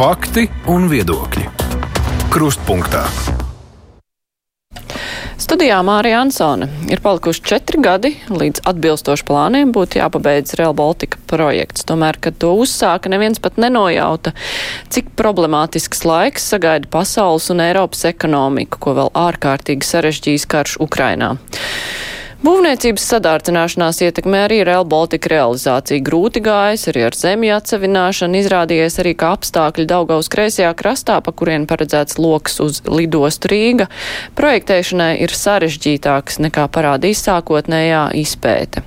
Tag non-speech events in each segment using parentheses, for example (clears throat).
Fakti un viedokļi. Krustpunktā. Studijā Mārija Ansone ir palikuši četri gadi, līdz atbilstoši plāniem būtu jāpabeidz Real Baltica projekts. Tomēr, kad to uzsāka, neviens pat nenojauta, cik problemātisks laiks sagaida pasaules un Eiropas ekonomiku, ko vēl ārkārtīgi sarežģījis karš Ukrainā. Būvniecības sadārcināšanās ietekmē arī Real Baltica realizācija. Grūti gājas arī ar zemju atsevināšanu, izrādījies arī, ka apstākļi Daugaus kreisajā krastā, pa kurien paredzēts loks uz lidostu Rīga, projektēšanai ir sarežģītāks nekā parādīs sākotnējā izpēte.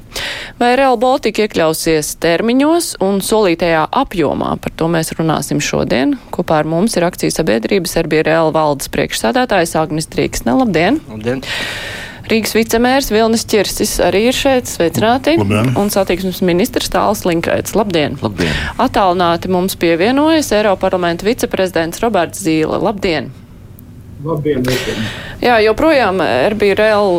Vai Real Baltica iekļausies termiņos un solītajā apjomā? Par to mēs runāsim šodien. Kopā ar mums ir akcijas sabiedrības Serbija Real valdes priekšsādātājs Agnis Trīksne. Labdien! Labdien! Rīgas vicemērs Vilnis Čirsis arī ir šeit. Sveicināti! Labdien. Un satiksmes ministrs Tāls Linkaits. Labdien! Labdien! Atālināti mums pievienojas Eiroparlamenta viceprezidents Roberts Zīle. Labdien! Labdien, visiem! Jā, joprojām RB Real,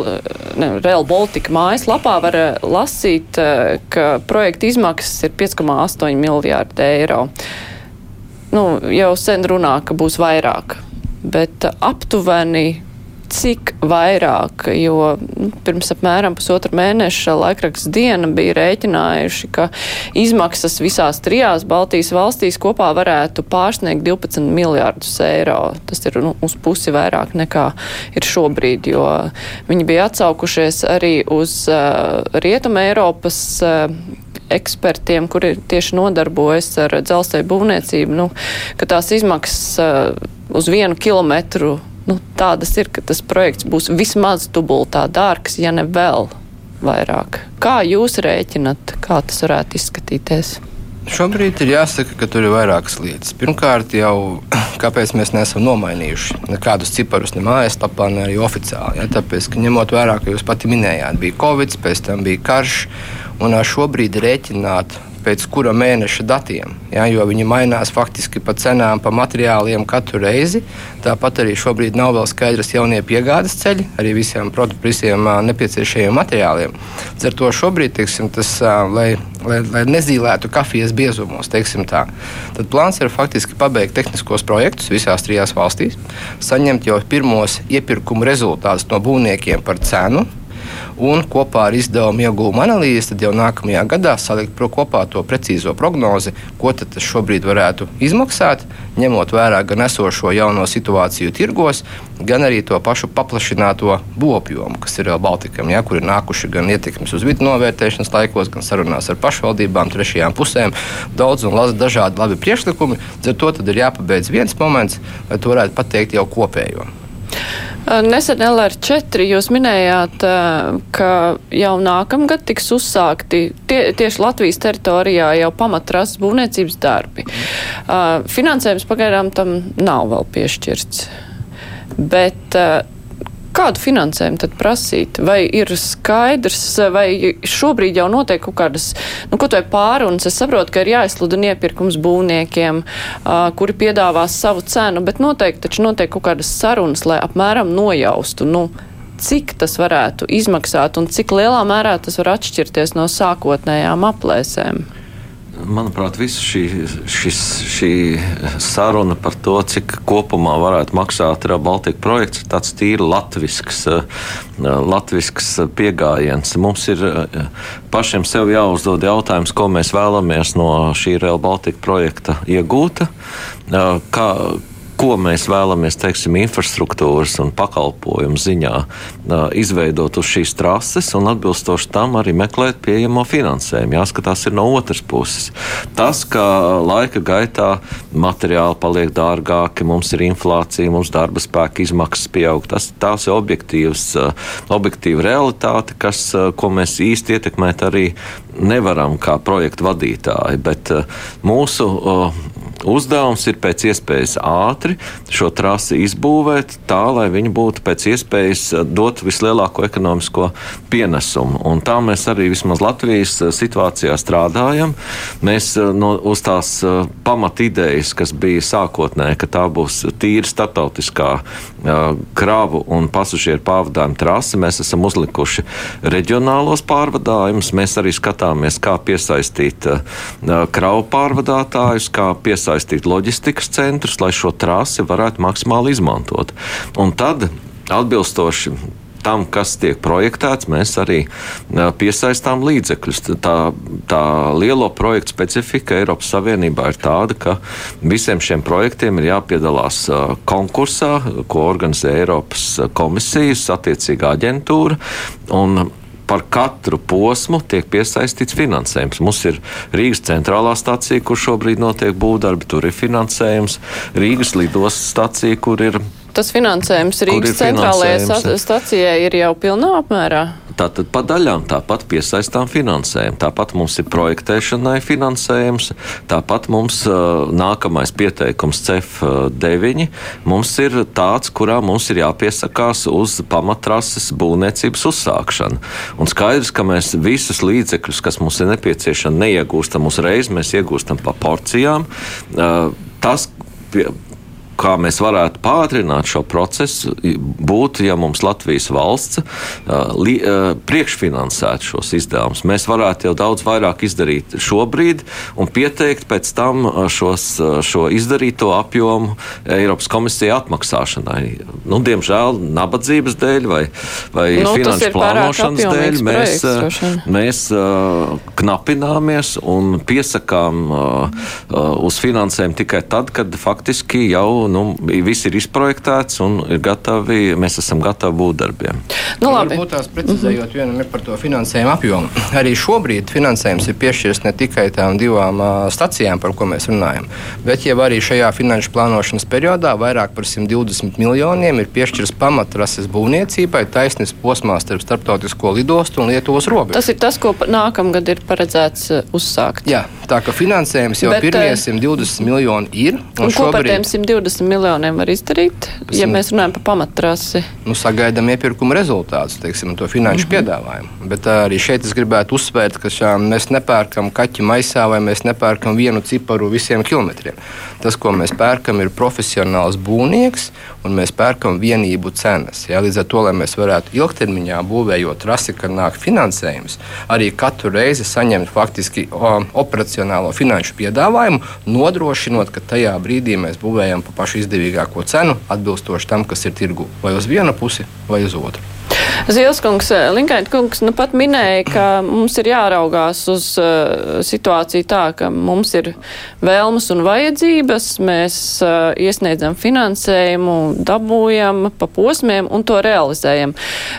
ne, Real Baltica mājaslapā var eh, lasīt, eh, ka projekta izmaksas ir 5,8 miljārdi eiro. Nu, jau sen runā, ka būs vairāk, bet aptuveni cik vairāk, jo nu, pirms apmēram pusotra mēneša laikraksts diena bija rēķinājuši, ka izmaksas visās trijās Baltijas valstīs kopā varētu pārsniegt 12 miljārdus eiro. Tas ir nu, uz pusi vairāk nekā ir šobrīd, jo viņi bija atsaukušies arī uz uh, Rietuma Eiropas uh, ekspertiem, kuri tieši nodarbojas ar dzelzceļa būvniecību, nu, ka tās izmaksas uh, uz vienu kilometru nu, tādas ir, ka tas projekts būs vismaz dubultā dārgs, ja ne vēl vairāk. Kā jūs rēķinat, kā tas varētu izskatīties? Šobrīd ir jāsaka, ka tur ir vairākas lietas. Pirmkārt, jau (clears throat) kāpēc mēs neesam nomainījuši nekādus ciparus ne mājaslapā, ne arī oficiāli. Ja? Tāpēc, ka ņemot vērā, ka jūs pati minējāt, bija Covid, pēc tam bija karš, un šobrīd rēķināt pēc kura mēneša datiem, ja, jo viņi mainās faktiski pa cenām, pa materiāliem katru reizi. Tāpat arī šobrīd nav vēl skaidrs jaunie piegādes ceļi, arī visiem, visiem nepieciešamiem materiāliem. Līdz ar to šobrīd, teiksim, tas, lai, lai, lai nezīmētu kafijas biezumos, tā, tad plāns ir faktiski pabeigt tehniskos projektus visās trijās valstīs, saņemt jau pirmos iepirkumu rezultātus no būvniekiem par cenu un kopā ar izdevumu iegūmu analīzi, tad jau nākamajā gadā salikt kopā to precīzo prognozi, ko tas šobrīd varētu izmaksāt, ņemot vērā gan esošo jauno situāciju tirgos, gan arī to pašu paplašināto būvapjomu, kas ir Baltikam, ja, kur ir nākuši gan ietekmes uz vidu novērtēšanas laikos, gan sarunās ar pašvaldībām, trešajām pusēm. Daudz un dažādi labi priekšlikumi. Ar to ir jāpabeidz viens moments, lai to varētu pateikt jau kopējo. Nesen LR4 jūs minējāt, ka jau nākamgad tiks uzsākti tie, tieši Latvijas teritorijā jau pamatrasas būvniecības darbi. Finansējums pagaidām tam nav vēl piešķirts. Bet Kādu finansējumu tad prasīt? Vai ir skaidrs, vai šobrīd jau notiek kaut kādas, nu, kaut vai pārunas? Es saprotu, ka ir jāizsludina iepirkums būvniekiem, uh, kuri piedāvās savu cenu, bet noteikti taču notiek kaut kādas sarunas, lai apmēram nojaustu, nu, cik tas varētu izmaksāt un cik lielā mērā tas var atšķirties no sākotnējām aplēsēm. Manuprāt, visa šī, šis, šī saruna par to, cik kopumā varētu maksāt Baltika projekts, ir tāds tīri latvisks, latvisks pieejams. Mums ir pašiem sev jāuzdod jautājums, ko mēs vēlamies no šī Real Baltica projekta iegūt. Kā, ko mēs vēlamies, teiksim, infrastruktūras un pakalpojumu ziņā izveidot uz šīs trases un atbilstoši tam arī meklēt pieejamo finansējumu. Jāskatās ir no otras puses. Tas, ka laika gaitā materiāli paliek dārgāki, mums ir inflācija, mums darba spēka izmaksas pieaug, tas tās ir objektīvas, objektīva realitāte, kas, ko mēs īsti ietekmēt arī nevaram kā projektu vadītāji, bet mūsu uzdevums ir pēc iespējas ātri šo trasi izbūvēt tā, lai viņi būtu pēc iespējas eh, dot vislielāko ekonomisko pienesumu. Un tā mēs arī vismaz Latvijas eh, situācijā strādājam. Mēs eh, no, uz tās pamatīdejas, kas bija sākotnēji, ka tā būs tīri starptautiskā kravu un pasažieru pārvadājuma trase, mēs esam uzlikuši reģionālos pārvadājumus. Mēs arī skatāmies, kā piesaistīt kravu pārvadātājus, kā piesaistīt piesaistīt loģistikas centrus, lai šo trasi varētu maksimāli izmantot. Un tad atbilstoši tam, kas tiek projektēts, mēs arī piesaistām līdzekļus. Tā, tā lielo projektu specifika Eiropas Savienībā ir tāda, ka visiem šiem projektiem ir jāpiedalās konkursā, ko organizē Eiropas komisijas attiecīgā aģentūra. Par katru posmu tiek piesaistīts finansējums. Mums ir Rīgas centrālā stacija, kur šobrīd notiek būvdarbi, tur ir finansējums, Rīgas lidostas stacija, kur ir tas finansējums Rīgas centrālajai stacijai ir jau pilnā apmērā? Tātad pa daļām tāpat piesaistām finansējumu. Tāpat mums ir projektēšanai finansējums, tāpat mums uh, nākamais pieteikums CEF9 mums ir tāds, kurā mums ir jāpiesakās uz pamatrases būvniecības uzsākšanu. Un skaidrs, ka mēs visus līdzekļus, kas mums ir nepieciešami, neiegūstam uzreiz, mēs iegūstam pa porcijām. Uh, tas, kā mēs varētu pātrināt šo procesu, būtu, ja mums Latvijas valsts li, priekšfinansētu šos izdevumus. Mēs varētu jau daudz vairāk izdarīt šobrīd un pieteikt pēc tam šos, šo izdarīto apjomu Eiropas komisijai atmaksāšanai. Nu, diemžēl nabadzības dēļ vai, vai nu, finanšu plānošanas dēļ mēs, projekts, mēs knapināmies un piesakām uz finansējumu tikai tad, kad faktiski jau nu, viss ir izprojektēts un ir gatavi, mēs esam gatavi būt darbiem. Nu, labi. Varbūt tās precizējot mm -hmm. vienu par to finansējumu apjomu. Arī šobrīd finansējums ir piešķirts ne tikai tām divām uh, stacijām, par ko mēs runājam, bet jau arī šajā finanšu plānošanas periodā vairāk par 120 miljoniem ir piešķirts pamatrases būvniecībai taisnes posmā starp starptautisko lidostu un Lietuvas robežu. Tas ir tas, ko nākamgad ir paredzēts uzsākt. Jā, tā ka finansējums jau bet, pirmie 120 miljoni ir. Un, un šobrīd... ko par tiem 120 miljoniem var izdarīt, Pēc, ja mēs runājam par pamattrasi? Nu, sagaidām iepirkuma rezultātus, teiksim, to finanšu mm -hmm. piedāvājumu. Bet arī šeit es gribētu uzsvērt, ka šā, mēs nepērkam kaķi maisā vai mēs nepērkam vienu ciparu visiem kilometriem. Tas, ko mēs pērkam, ir profesionāls būvnieks un mēs pērkam vienību cenas. Jā, līdz ar to, lai mēs varētu ilgtermiņā būvējot trasi, kad nāk finansējums, arī katru reizi saņemt faktiski o, operacionālo finanšu piedāvājumu, nodrošinot, ka tajā brīdī mēs būvējam pa pašu izdevīgāko cenu, atbilstoši tam, kas ir tirgu vai uz vienu pusi, vai uz otru. Zielskungs, Linkaita kungs, nu pat minēja, ka mums ir jāraugās uz uh, situāciju tā, ka mums ir vēlmes un vajadzības, mēs uh, iesniedzam finansējumu, dabūjam pa posmiem un to realizējam.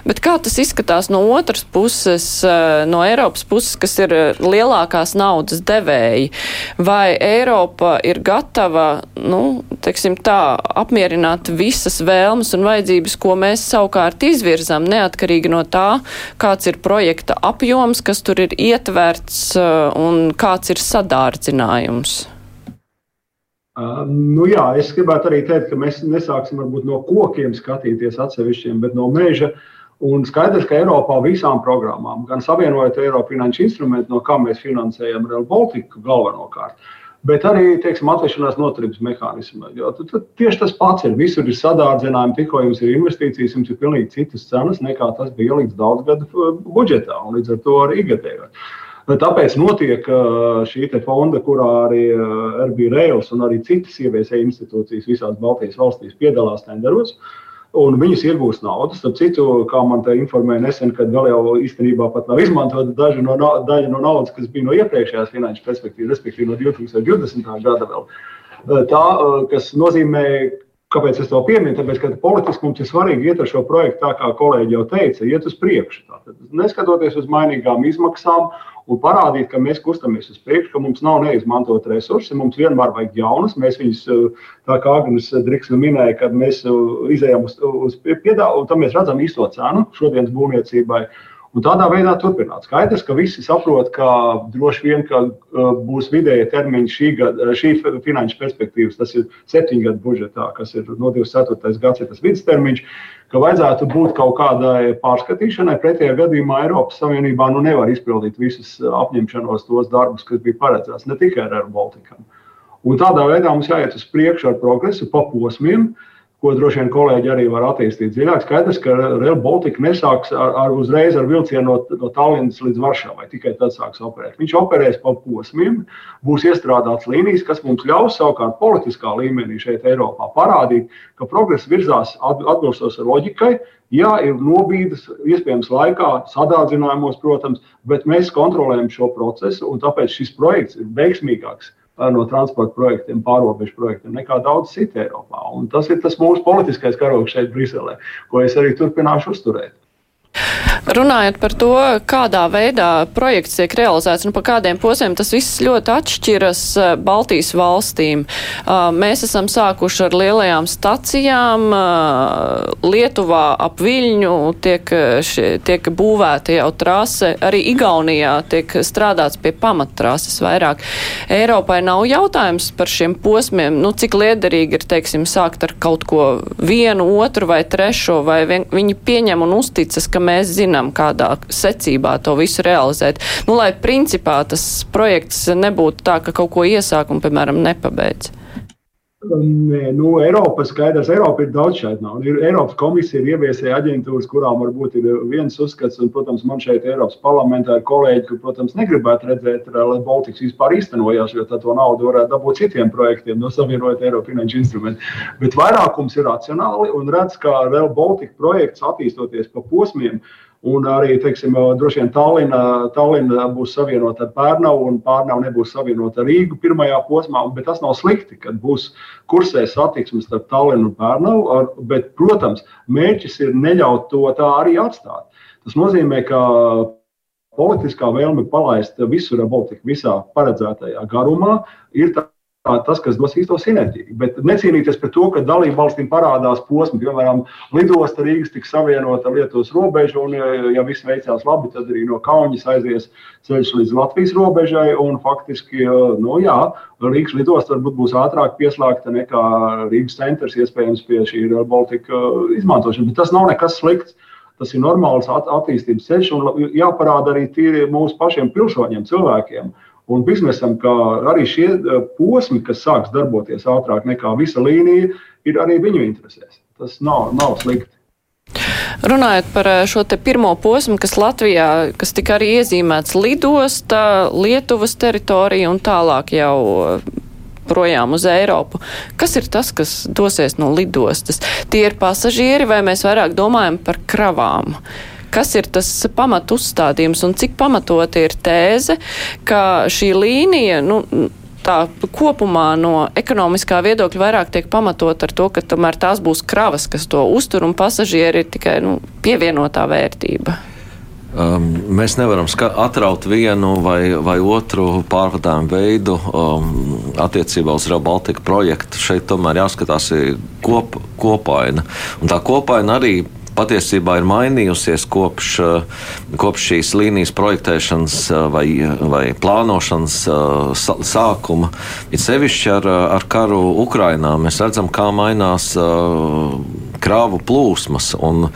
Bet kā tas izskatās no otras puses, uh, no Eiropas puses, kas ir lielākās naudas devēji? Vai Eiropa ir gatava, nu, teiksim tā, apmierināt visas vēlmes un vajadzības, ko mēs savukārt izvirzam? neatkarīgi no tā, kāds ir projekta apjoms, kas tur ir ietverts uh, un kāds ir sadārdzinājums. Uh, nu jā, es gribētu arī teikt, ka mēs nesāksim varbūt no kokiem skatīties atsevišķiem, bet no meža. Un skaidrs, ka Eiropā visām programmām, gan savienojot Eiropas finanšu instrumentu, no kā mēs finansējam Real Baltica galvenokārt, uh, bet arī teiksim, atvēršanās noturības tad tieši tas pats ir. Visur ir sadārdzinājumi, tikko jums ir investīcijas, jums ir pilnīgi citas cenas nekā tas bija ielikts daudz gadu uh, budžetā un līdz ar to arī ikgadējot. Tāpēc notiek uh, šī fonda, kurā arī uh, RB Rails un arī citas ieviesēja institūcijas visās Baltijas valstīs piedalās tenderos. Uh, un viņas iegūst naudu. Starp citu, kā man te informēja nesen, kad vēl jau īstenībā pat nav izmantota daļa no, daļa no naudas, kas bija no iepriekšējās finanšu perspektīvas, respektīvi no 2020. gada vēl. Tā, kas nozīmē, Kāpēc es to pieminu? Tāpēc, ka politiski mums ir svarīgi iet ar šo projektu, tā kā kolēģi jau teica, iet uz priekšu. Tātad, neskatoties uz mainīgām izmaksām un parādīt, ka mēs kustamies uz priekšu, ka mums nav neizmantot resursi, mums vienmēr vajag jaunas. Mēs viņus, tā kā Agnēs Driksna minēja, kad mēs izējām uz, uz piedāvājumu, tam mēs redzam īsto cenu šodienas būvniecībai. Un tādā veidā turpināt. Skaidrs, ka visi saprot, ka droši vien ka, uh, būs vidēja termiņa šī, gada, šī finanšu perspektīvas, tas ir septiņu gadu budžetā, kas ir no 24. gads, ir tas vidustermiņš, ka vajadzētu būt kaut kādai pārskatīšanai. Pretējā gadījumā Eiropas Savienībā nu, nevar izpildīt visus apņemšanos, tos darbus, kas bija paredzēts ne tikai ar Baltiku. Un tādā veidā mums jāiet uz priekšu ar progresu pa posmiem. Ko droši vien kolēģi arī var attīstīt dziļāk. Skaidrs, ka Rail Baltica nesāks ar, ar uzreiz ar vilcienu no, no Tallinas līdz Varšavai, tikai tad sāks operēt. Viņš operēs pa posmiem, būs iestrādāts līnijas, kas mums ļaus savukārt politiskā līmenī šeit Eiropā parādīt, ka progress virzās atbilstoši loģikai. Jā, ir nobīdes, iespējams, laikā, sadārdzinājumos, protams, bet mēs kontrolējam šo procesu, un tāpēc šis projekts ir veiksmīgāks no transporta projektiem, pārobežu projektiem nekā daudz citu Eiropā. Un tas ir tas mūsu politiskais karogs šeit, Briselē, ko es arī turpināšu uzturēt. Runājot par to, kādā veidā projekts tiek realizēts un pa kādiem posmiem, tas viss ļoti atšķiras eh, Baltijas valstīm. Eh, mēs esam sākuši ar lielajām stacijām. Eh, Lietuvā ap Viļņu tiek, tiek būvēta jau trase, arī Igaunijā tiek strādāts pie pamattrases vairāk. Eiropai nav jautājums par šiem posmiem, nu, cik liederīgi ir, teiksim, sākt ar kaut ko vienu, otru vai trešo, vai vien, viņi pieņem un uzticas, ka mēs zinām, kādā secībā to visu realizēt. Nu, lai principā tas projekts nebūtu tā, ka kaut ko iesāk un, piemēram, nepabeidz. Nē, nu, Eiropa skaidrs, Eiropa ir daudz šeit. Nav. Ir Eiropas komisija ir ieviesēja aģentūras, kurām varbūt ir viens uzskats, un, protams, man šeit Eiropas parlamentā ir kolēģi, ka, protams, negribētu redzēt, lai Baltics vispār īstenojās, jo tad to naudu varētu dabūt citiem projektiem, no savienojot Eiropas finanšu instrumentu. Bet vairākums ir racionāli un redz, ka Rail Baltica projekts attīstoties pa posmiem, uh, Un arī, teiksim, droši vien Tallina, Tallina būs savienota ar Pērnavu, un Pērnavu nebūs savienota ar Rīgu pirmajā posmā. Bet tas nav slikti, kad būs kursē satiksmes starp Tallinu un Pērnavu. Bet, protams, mērķis ir neļaut to tā arī atstāt. Tas nozīmē, ka politiskā vēlme palaist visu robotiku visā paredzētajā garumā ir tā tas, kas dos īsto sinerģiju. Bet necīnīties par to, ka dalību valstīm parādās posmi, piemēram, lidosta Rīgas tiks savienota ar Lietuvas robežu, un, ja viss veicās labi, tad arī no Kaunas aizies ceļš līdz Latvijas robežai. Faktiski, nu, jā, Rīgas lidosta varbūt būs ātrāk pieslēgta nekā Rīgas centrs, iespējams, pie šī Baltika izmantošanas. Bet tas nav nekas slikts. Tas ir normāls at attīstības ceļš, un jāparāda arī mūsu pašiem pilsoņiem, cilvēkiem. Uh, un biznesam, ka arī šie eh, posmi, kas sāks darboties ātrāk nekā visa līnija, ir arī viņu interesēs. Tas nav, nav slikti. Runājot par eh, šo pirmo posmu, kas Latvijā, kas tika arī iezīmēts lidosta, Lietuvas teritorija un tālāk jau eh, projām uz Eiropu. Kas ir tas, kas dosies no lidostas? Tie ir pasažieri vai mēs vairāk domājam par kravām? Uh, kas ir tas pamat uzstādījums un cik pamatot ir tēze, ka šī līnija, nu, tā kopumā no ekonomiskā viedokļa vairāk tiek pamatot ar to, ka tomēr tās būs kravas, kas to uztur un pasažieri ir tikai nu, pievienotā vērtība. Um, mēs nevaram atraut vienu vai, vai otru pārvadājumu veidu um, attiecībā uz Rail Baltica projektu. Šeit tomēr jāskatās kop, kopaina. Un tā kopaina arī patiesībā ir mainījusies kopš, eh, kopš šīs līnijas projektēšanas eh, vai, vai plānošanas eh, sākuma. It sevišķi ar, ar karu Ukrainā mēs redzam, kā mainās krāvu plūsmas un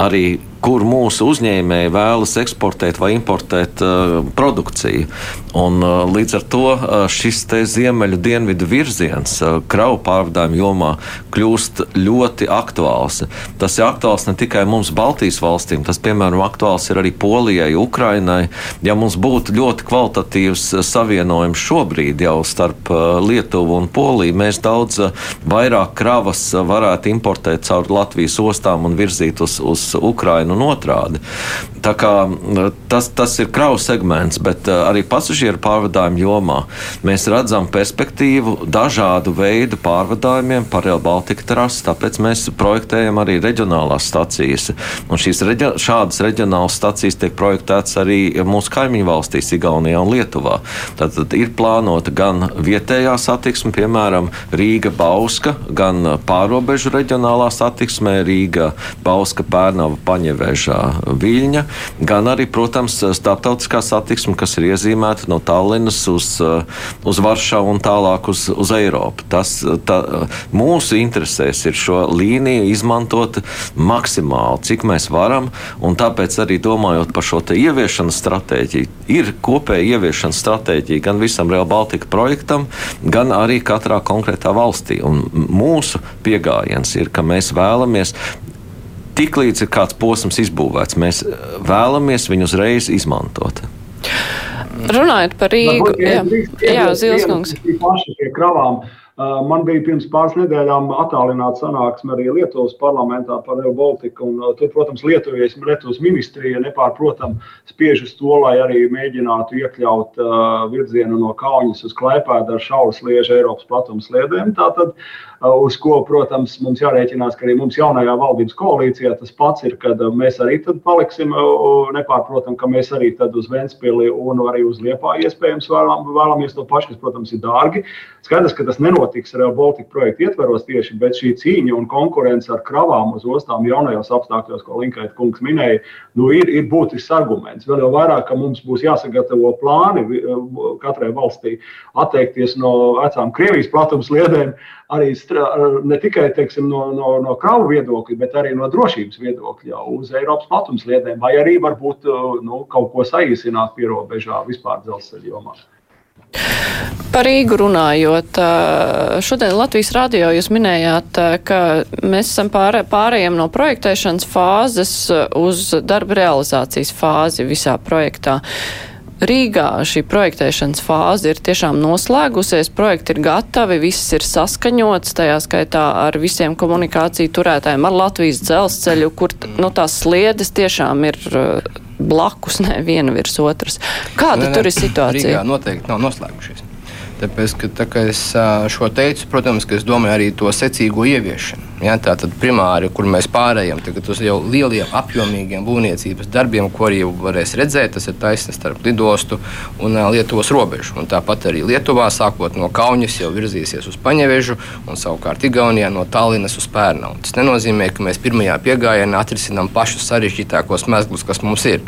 arī kur mūsu uzņēmēji vēlas eksportēt vai importēt uh, produkciju. Un, uh, līdz ar to uh, šis ziemeļu dienvidu virziens uh, kravu pārvadājumu jomā kļūst ļoti aktuāls. Tas ir aktuāls ne tikai mums, Baltijas valstīm, tas, piemēram, aktuāls ir arī Polijai, Ukrainai. Ja mums būtu ļoti kvalitatīvs savienojums šobrīd jau starp uh, Lietuvu un Poliju, mēs daudz uh, vairāk kravas uh, varētu importēt caur Latvijas ostām un virzīt uz, uz Ukrainu un otrādi. Tā kā, tas, tas ir kravu segments, bet arī pasažieru pārvadājumu jomā mēs redzam perspektīvu dažādu veidu pārvadājumiem par Real Baltica trasi. Tāpēc mēs projektējam arī reģionālās stacijas. Un šīs reģio, šādas reģionālas stacijas tiek projektētas arī mūsu kaimiņu valstīs, Igaunijā un Lietuvā. Tad ir plānota gan vietējā satiksme, piemēram, Rīga, Bauska, gan pārobežu reģionālā satiksme, Rīga, Bauska, Pērnava, Paņeva robežā Viļņa, gan arī, protams, starptautiskā satiksme, kas ir iezīmēta no Tallinas uz, uz Varšavu un tālāk uz, uz Eiropu. Tas tā, mūsu interesēs ir šo līniju izmantot maksimāli, cik mēs varam, un tāpēc arī domājot par šo ieviešanas stratēģiju, ir kopēja ieviešanas stratēģija gan visam Real Baltica projektam, gan arī katrā konkrētā valstī. Un mūsu pieejams ir, ka mēs vēlamies tiklīdz ir kāds posms izbūvēts, mēs vēlamies viņu uzreiz izmantot. Runājot par Rīgu, jā, Zilskungs. Paši pie kravām. Man bija pirms pāris nedēļām attālināta sanāksme arī Lietuvas parlamentā par Real Baltiku. Un, tur, protams, Lietuvijas, Lietuvas ministrija nepārprotami spiež uz to, lai arī mēģinātu iekļaut uh, virzienu no Kaunas uz Klaipēdu ar šauras liežu Eiropas platums sliedēm. Tātad Uh, uz ko, protams, mums jārēķinās, ka arī mums jaunajā valdības koalīcijā tas pats ir, kad uh, mēs arī paliksim uh, nepārprotam, ka mēs arī uz Ventspili un arī uz Liepā iespējams vēlam, vēlamies to pašu, kas, protams, ir dārgi. Skaidrs, ka tas nenotiks Real Baltica projekta ietveros tieši, bet šī cīņa un konkurence ar kravām uz ostām jaunajos apstākļos, ko Linkaita kungs minēja, nu, ir, ir būtisks arguments. Vēl jau vairāk, ka mums būs jāsagatavo plāni katrai valstī atteikties no vecām Krievijas platums liedēm arī ne tikai teiksim, no, no, no kravu viedokļa, bet arī no drošības viedokļa uz Eiropas platumsliedēm, vai arī varbūt uh, nu, kaut ko saīsināt pierobežā vispār dzelzceļa jomā. Par Rīgu runājot, uh, šodien Latvijas radio jūs minējāt, uh, ka mēs esam pārē, pārējiem no projektēšanas fāzes uz darba realizācijas fāzi visā projektā. Rīgā šī projektēšanas fāze ir tiešām noslēgusies, projekti ir gatavi, viss ir saskaņots, tajā skaitā ar visiem komunikāciju turētājiem, ar Latvijas dzelzceļu, kur nu, tās sliedes tiešām ir uh, blakus, ne viena virs otras. Kāda ne, ne, tur ir situācija? Rīgā noteikti nav noslēgušies. Tāpēc, ka, tā kā es šo teicu, protams, es domāju arī to secīgo ieviešanu. Ja, tā tad primāri, kur mēs pārējām uz jau lieliem, apjomīgiem būvniecības darbiem, ko arī varēs redzēt, tas ir taisnība starp lidostu un Lietuvas robežu. Un tāpat arī Lietuvā, sākot no Kaunas, jau virzīsies uz Paņevežu, un savukārt Igaunijā no Tallinas uz Pērnaunu. Tas nenozīmē, ka mēs pirmajā piegājienā atrisinām pašus sarežģītākos mezglus, kas mums ir.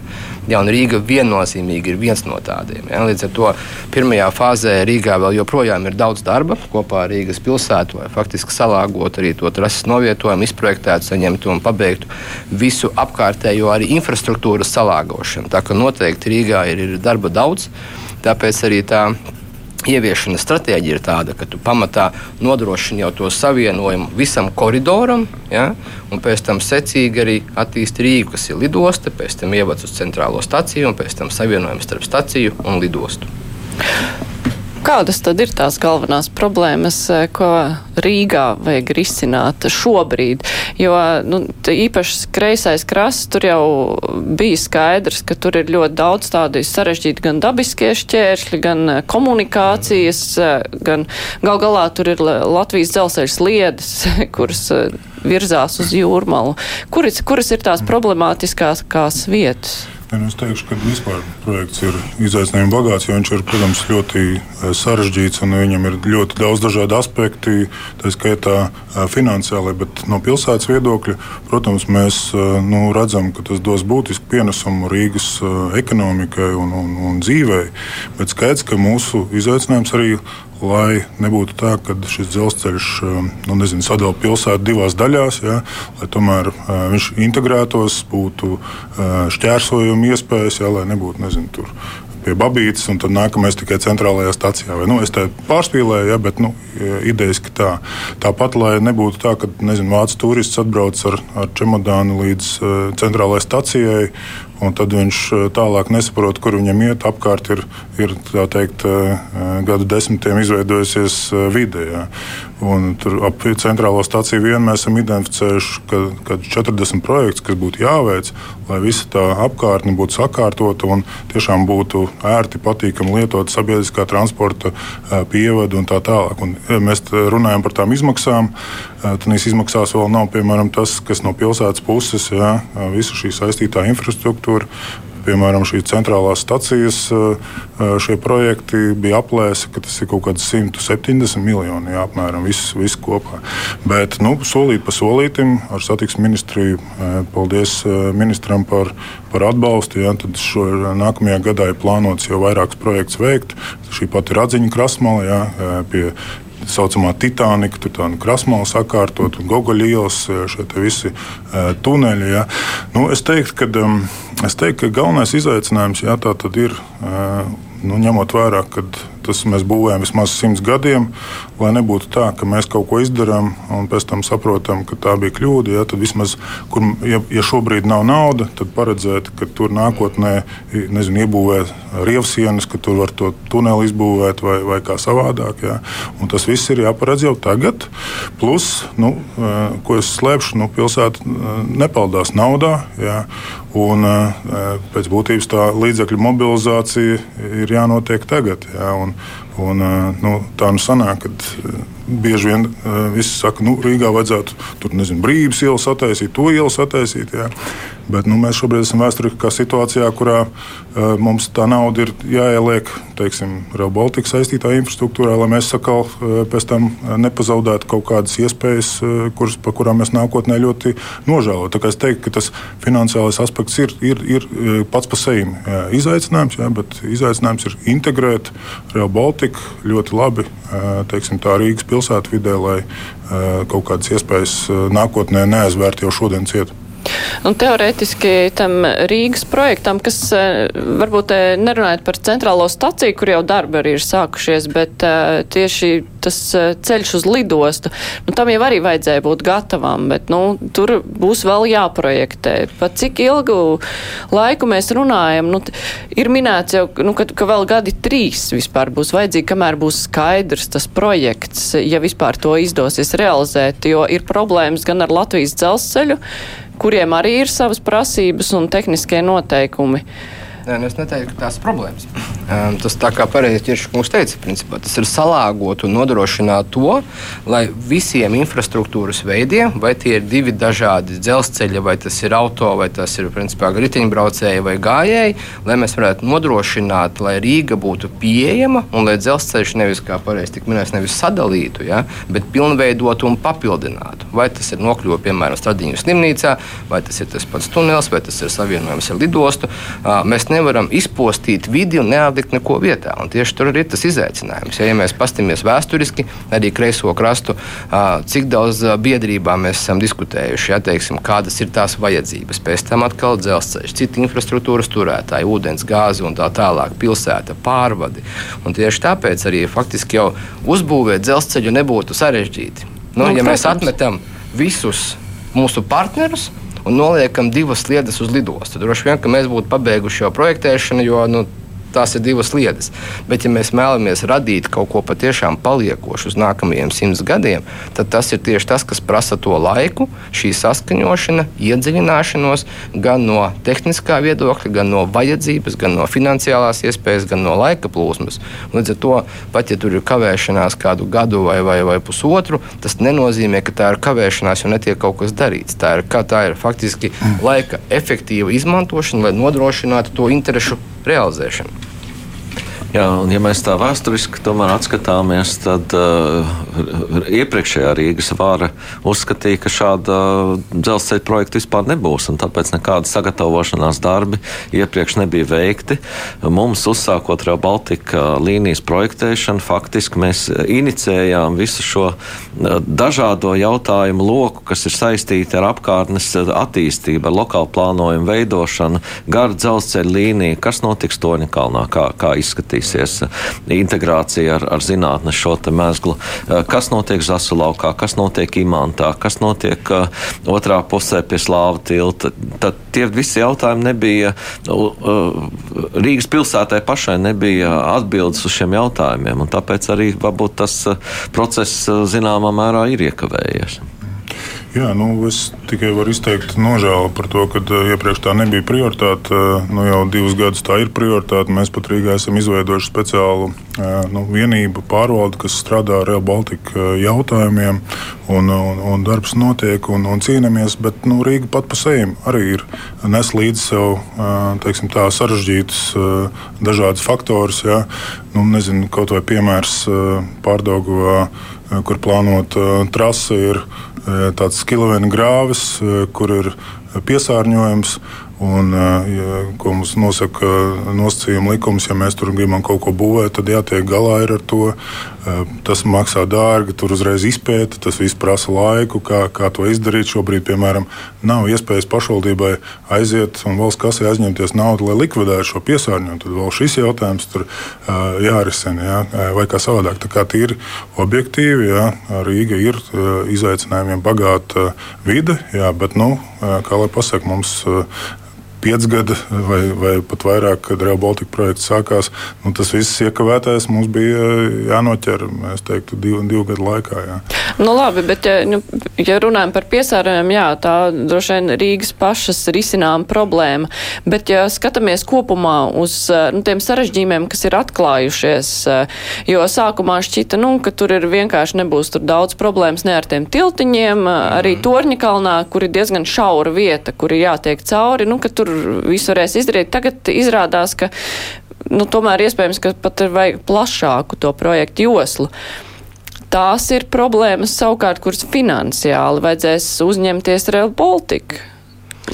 Ja, Rīga viennozīmīgi ir viens no tādiem. Ja, līdz ar to pirmajā fāzē Rīgā vēl joprojām ir daudz darba kopā ar Rīgas pilsētu, lai faktiski salāgotu arī to trases novietojumu, izprojektētu, saņemtu un pabeigtu visu apkārtējo arī infrastruktūras salāgošanu. Tā kā noteikti Rīgā ir, ir darba daudz, tāpēc arī tā Ieviešanas stratēģija ir tāda, ka tu pamatā nodrošini jau to savienojumu visam koridoram, ja, un pēc tam secīgi arī attīsti Rīgu, kas ir lidosta, pēc tam ievads uz centrālo staciju un pēc tam savienojums starp staciju un lidostu. Kādas tad ir tās galvenās problēmas, eh, ko Rīgā vajag risināt šobrīd? Jo nu, īpaši kreisais krasts tur jau bija skaidrs, ka tur ir ļoti daudz tādu sarežģītu gan dabiskie šķēršļi, gan eh, komunikācijas, eh, gan gal galā tur ir Latvijas dzelzceļa sliedes, (laughs) kuras virzās uz jūrmalu. Kuras, kuras ir tās problemātiskākās vietas? Nu, es teikšu, ka vispār projekts ir izaicinājums bagāts, jo viņš ir, protams, ļoti eh, sarežģīts un viņam ir ļoti daudz dažādu aspektu, tā skaitā eh, finansiāli, bet no pilsētas viedokļa, protams, mēs eh, nu, redzam, ka tas dos būtisku pienesumu Rīgas ekonomikai un, un, un dzīvei. Bet skaidrs, ka mūsu izaicinājums arī lai nebūtu tā, ka šis dzelzceļš um, nu, nezinu, sadala pilsētu divās daļās, ja, lai tomēr uh, viņš integrētos, būtu uh, šķērsojuma iespējas, ja, lai nebūtu nezinu, tur pie Babītas, un tad nākamais tikai centrālajā stācijā. Vai, nu, es te pārspīlēju, ja, bet nu, idejas tā. Tāpat, lai nebūtu tā, ka nezinu, vācu turists atbrauc ar, ar čemodānu līdz uh, centrālajai stacijai, un tad viņš eh, tālāk nesaprot, kur viņam iet. Apkārt ir, ir teikt, eh, gadu desmitiem izveidojusies vide. Ja. Un tur ap centrālo stāciju vien mēs esam identificējuši, ka, ka 40 projekts, kas būtu jāveic, lai visa tā apkārtne būtu sakārtota un tiešām būtu ērti, patīkami lietot sabiedriskā transporta pievadu un tā tālāk. Un, ja mēs runājam par tām izmaksām. Tad izmaksās vēl nav piemēram tas, kas no pilsētas puses, ja, visa šī saistītā infrastruktūra. Piemēram, šīs centrālās stacijas šie projekti bija aplēse, ka tas ir kaut kāds 170 miljoni jā, apmēram viss, viss kopā. Bet nu, solīt pa solītam ar satiksmes ministriju, paldies ministram par, par atbalstu. Jā, tad šo, nākamajā gadā ir plānots jau vairākus projektus veikt. Šī pati ir atziņa krasmala jā, pie tā saucamā Titanika, tur tāda krasmala sakārtot, un Gogoļa ielas, šie visi uh, tuneļi. Ja. Nu, es, teiktu, ka, um, es teiktu, ka galvenais izaicinājums jā, tā ir. Uh, nu, ņemot vērā, ka tas mēs būvējam vismaz simts gadiem, lai nebūtu tā, ka mēs kaut ko izdarām un pēc tam saprotam, ka tā bija kļūda. Ja, tad vismaz, kur, ja, ja šobrīd nav nauda, tad paredzēt, ka tur nākotnē nezinu, iebūvēt rievsienas, ka tur var to tuneli izbūvēt vai, vai kā savādāk. Ja. Un tas viss ir jāparedz jau tagad. Plus, nu, ko es slēpšu, nu, pilsēta nepaldās naudā. Ja, un pēc būtības tā līdzekļu mobilizācija ir jānotiek tagad. Ja, un, Un, nu, tā nu sanāk, ka bieži vien visi saka, ka nu, Rīgā vajadzētu tur nezinu, brīvības ielas attaisīt, to ielas attaisīt. Jā. Bet nu, mēs šobrīd esam vēsturiskā situācijā, kurā uh, mums tā nauda ir jāieliek Rail Baltica saistītā infrastruktūrā, lai mēs sakal, uh, pēc tam nepazaudētu kaut kādas iespējas, uh, kuras, par kurām mēs nākotnē ļoti nožēlojam. Es teiktu, ka tas finansiālais aspekts ir, ir, ir pats par sevi izaicinājums, jā, bet izaicinājums ir integrēt Rail Baltica ļoti labi teiksim, Rīgas pilsētvidē, lai kaut kādas iespējas nākotnē neaizvērt jau šodien cietu. Un teorētiski tam Rīgas projektam, kas eh, varbūt eh, nerunājot par centrālo staciju, kur jau darbi arī ir sākušies, bet uh, tieši tas ceļš uz lidostu, nu, tam jau arī vajadzēja būt gatavam, bet nu, tur būs vēl jāprojektē. Pat cik ilgu laiku mēs runājam, nu, ir minēts jau, nu, ka, ka vēl gadi trīs vispār būs vajadzīgi, kamēr būs skaidrs tas projekts, ja vispār to izdosies realizēt, jo ir problēmas gan ar Latvijas dzelzceļu, kuriem arī ir savas prasības un tehniskie noteikumi. Nē, nu es neteiktu, ka tās ir problēmas. Um, tas tā kā pareizi Čirškungs teica, principā, tas ir salāgot un nodrošināt to, lai visiem infrastruktūras veidiem, vai tie ir divi dažādi dzelzceļi, vai tas ir auto, vai tas ir principā riteņbraucēji vai gājēji, lai mēs varētu nodrošināt, lai Rīga būtu pieejama un lai dzelzceļš nevis, kā pareizi tik minēts, nevis sadalītu, ja, bet pilnveidotu un papildinātu. Vai tas ir nokļuva, piemēram, Stradiņu slimnīcā, vai tas ir tas pats tunels, vai tas ir savienojums ar lidostu. Mēs nevaram izpostīt vidi un neatlikt neko vietā. Un tieši tur ir tas izaicinājums. Ja, ja mēs paskatāmies vēsturiski, arī kreiso krastu, cik daudz biedrībā mēs esam diskutējuši, ja, teiksim, kādas ir tās vajadzības. Pēc tam atkal dzelzceļš, citi infrastruktūras turētāji, ūdens, gāzi un tā tālāk, pilsēta, pārvadi. Un tieši tāpēc arī faktiski jau uzbūvēt dzelzceļu nebūtu sarežģīti. Nu, nu, ja protams. mēs atmetam visus mūsu partnerus, un noliekam divas sliedes uz lidostu. Droši vien, ka mēs būtu pabeiguši šo projektēšanu, jo nu, tās ir divas lietas. Bet, ja mēs vēlamies radīt kaut ko patiešām paliekošu uz nākamajiem simts gadiem, tad tas ir tieši tas, kas prasa to laiku, šī saskaņošana, iedziļināšanos gan no tehniskā viedokļa, gan no vajadzības, gan no finansiālās iespējas, gan no laika plūsmas. Līdz ar to, pat ja tur ir kavēšanās kādu gadu vai, vai, vai pusotru, tas nenozīmē, ka tā ir kavēšanās, jo netiek kaut kas darīts. Tā ir, tā ir faktiski laika efektīva izmantošana, lai nodrošinātu to interesu realizēšanu. Jā, un ja mēs tā vēsturiski atskatāmies, tad uh, iepriekšējā Rīgas vāra uzskatīja, ka šāda dzelzceļa projekta vispār nebūs, un tāpēc nekāda sagatavošanās darbi iepriekš nebija veikti. Mums uzsākot Real Baltica līnijas projektēšanu, faktiski mēs inicējām visu šo uh, dažādo jautājumu loku, kas ir saistīti ar apkārtnes attīstību, ar lokālu plānojumu veidošanu, garu dzelzceļa līniju, kas notiks Toņakalnā, kā, kā izskatīs izskatīsies integrācija ar, ar zinātnes šo mēslu. Eh, kas notiek Zasu laukā, kas notiek Imantā, kas notiek uh, otrā pusē pie Slāva tilta. Tad tie visi jautājumi nebija, Rīgas pilsētai pašai nebija atbildes uz šiem jautājumiem, un tāpēc arī varbūt tas process zināmā mērā ir iekavējies. Jā, nu, es tikai varu izteikt nožēlu par to, ka uh, iepriekš tā nebija prioritāte. Uh, nu, jau divus gadus tā ir prioritāte. Mēs pat Rīgā esam izveidojuši speciālu uh, nu, vienību pārvaldi, kas strādā ar Real Baltica jautājumiem. Un, un, un darbs notiek un, un cīnāmies, bet nu, Rīga pat pa sevi arī ir nes līdzi sev teiksim, tā, sarežģītus dažādus faktorus. Ja? Nu, nezinu, kaut vai piemērs Pārdagovā, kur plānota trase ir tāds kilovēna grāvis, kur ir piesārņojums. Un, ko mums nosaka nosacījuma likums, ja mēs tur gribam kaut ko būvēt, tad jātiek galā ar to. Tas maksā dārgi, tur uzreiz izpēta, tas viss prasa laiku, kā, kā to izdarīt. Šobrīd, piemēram, nav iespējas pašvaldībai aiziet un valsts kasē aizņemties naudu, lai likvidētu šo piesārņojumu. Tad vēl šis jautājums tur jārisina, jā, vai kā savādāk. Tā kā tīri objektīvi, jā, Rīga ir izaicinājumiem bagāta vide, jā, bet, nu, kā lai pasaka, mums pieci gadi vai, vai pat vairāk, kad Real Baltica projekts sākās. Nu, tas viss iekavētais mums bija jānoķer, mēs teiktu, divu, divu gadu laikā. Jā. Nu, labi, bet, ja, nu, ja runājam par piesārņojumu, jā, tā droši vien Rīgas pašas risinām problēma. Bet, ja skatāmies kopumā uz nu, tiem sarežģījumiem, kas ir atklājušies, jo sākumā šķita, nu, ka tur ir vienkārši nebūs tur daudz problēmas ne ar tiem tiltiņiem, arī mhm. Torņakalnā, kur ir diezgan šaura vieta, kur ir jātiek cauri, nu, ka tur visu varēs izdarīt. Tagad izrādās, ka nu, tomēr iespējams, ka pat ir vajag plašāku to projektu joslu. Tās ir problēmas savukārt, kuras finansiāli vajadzēs uzņemties Real Baltica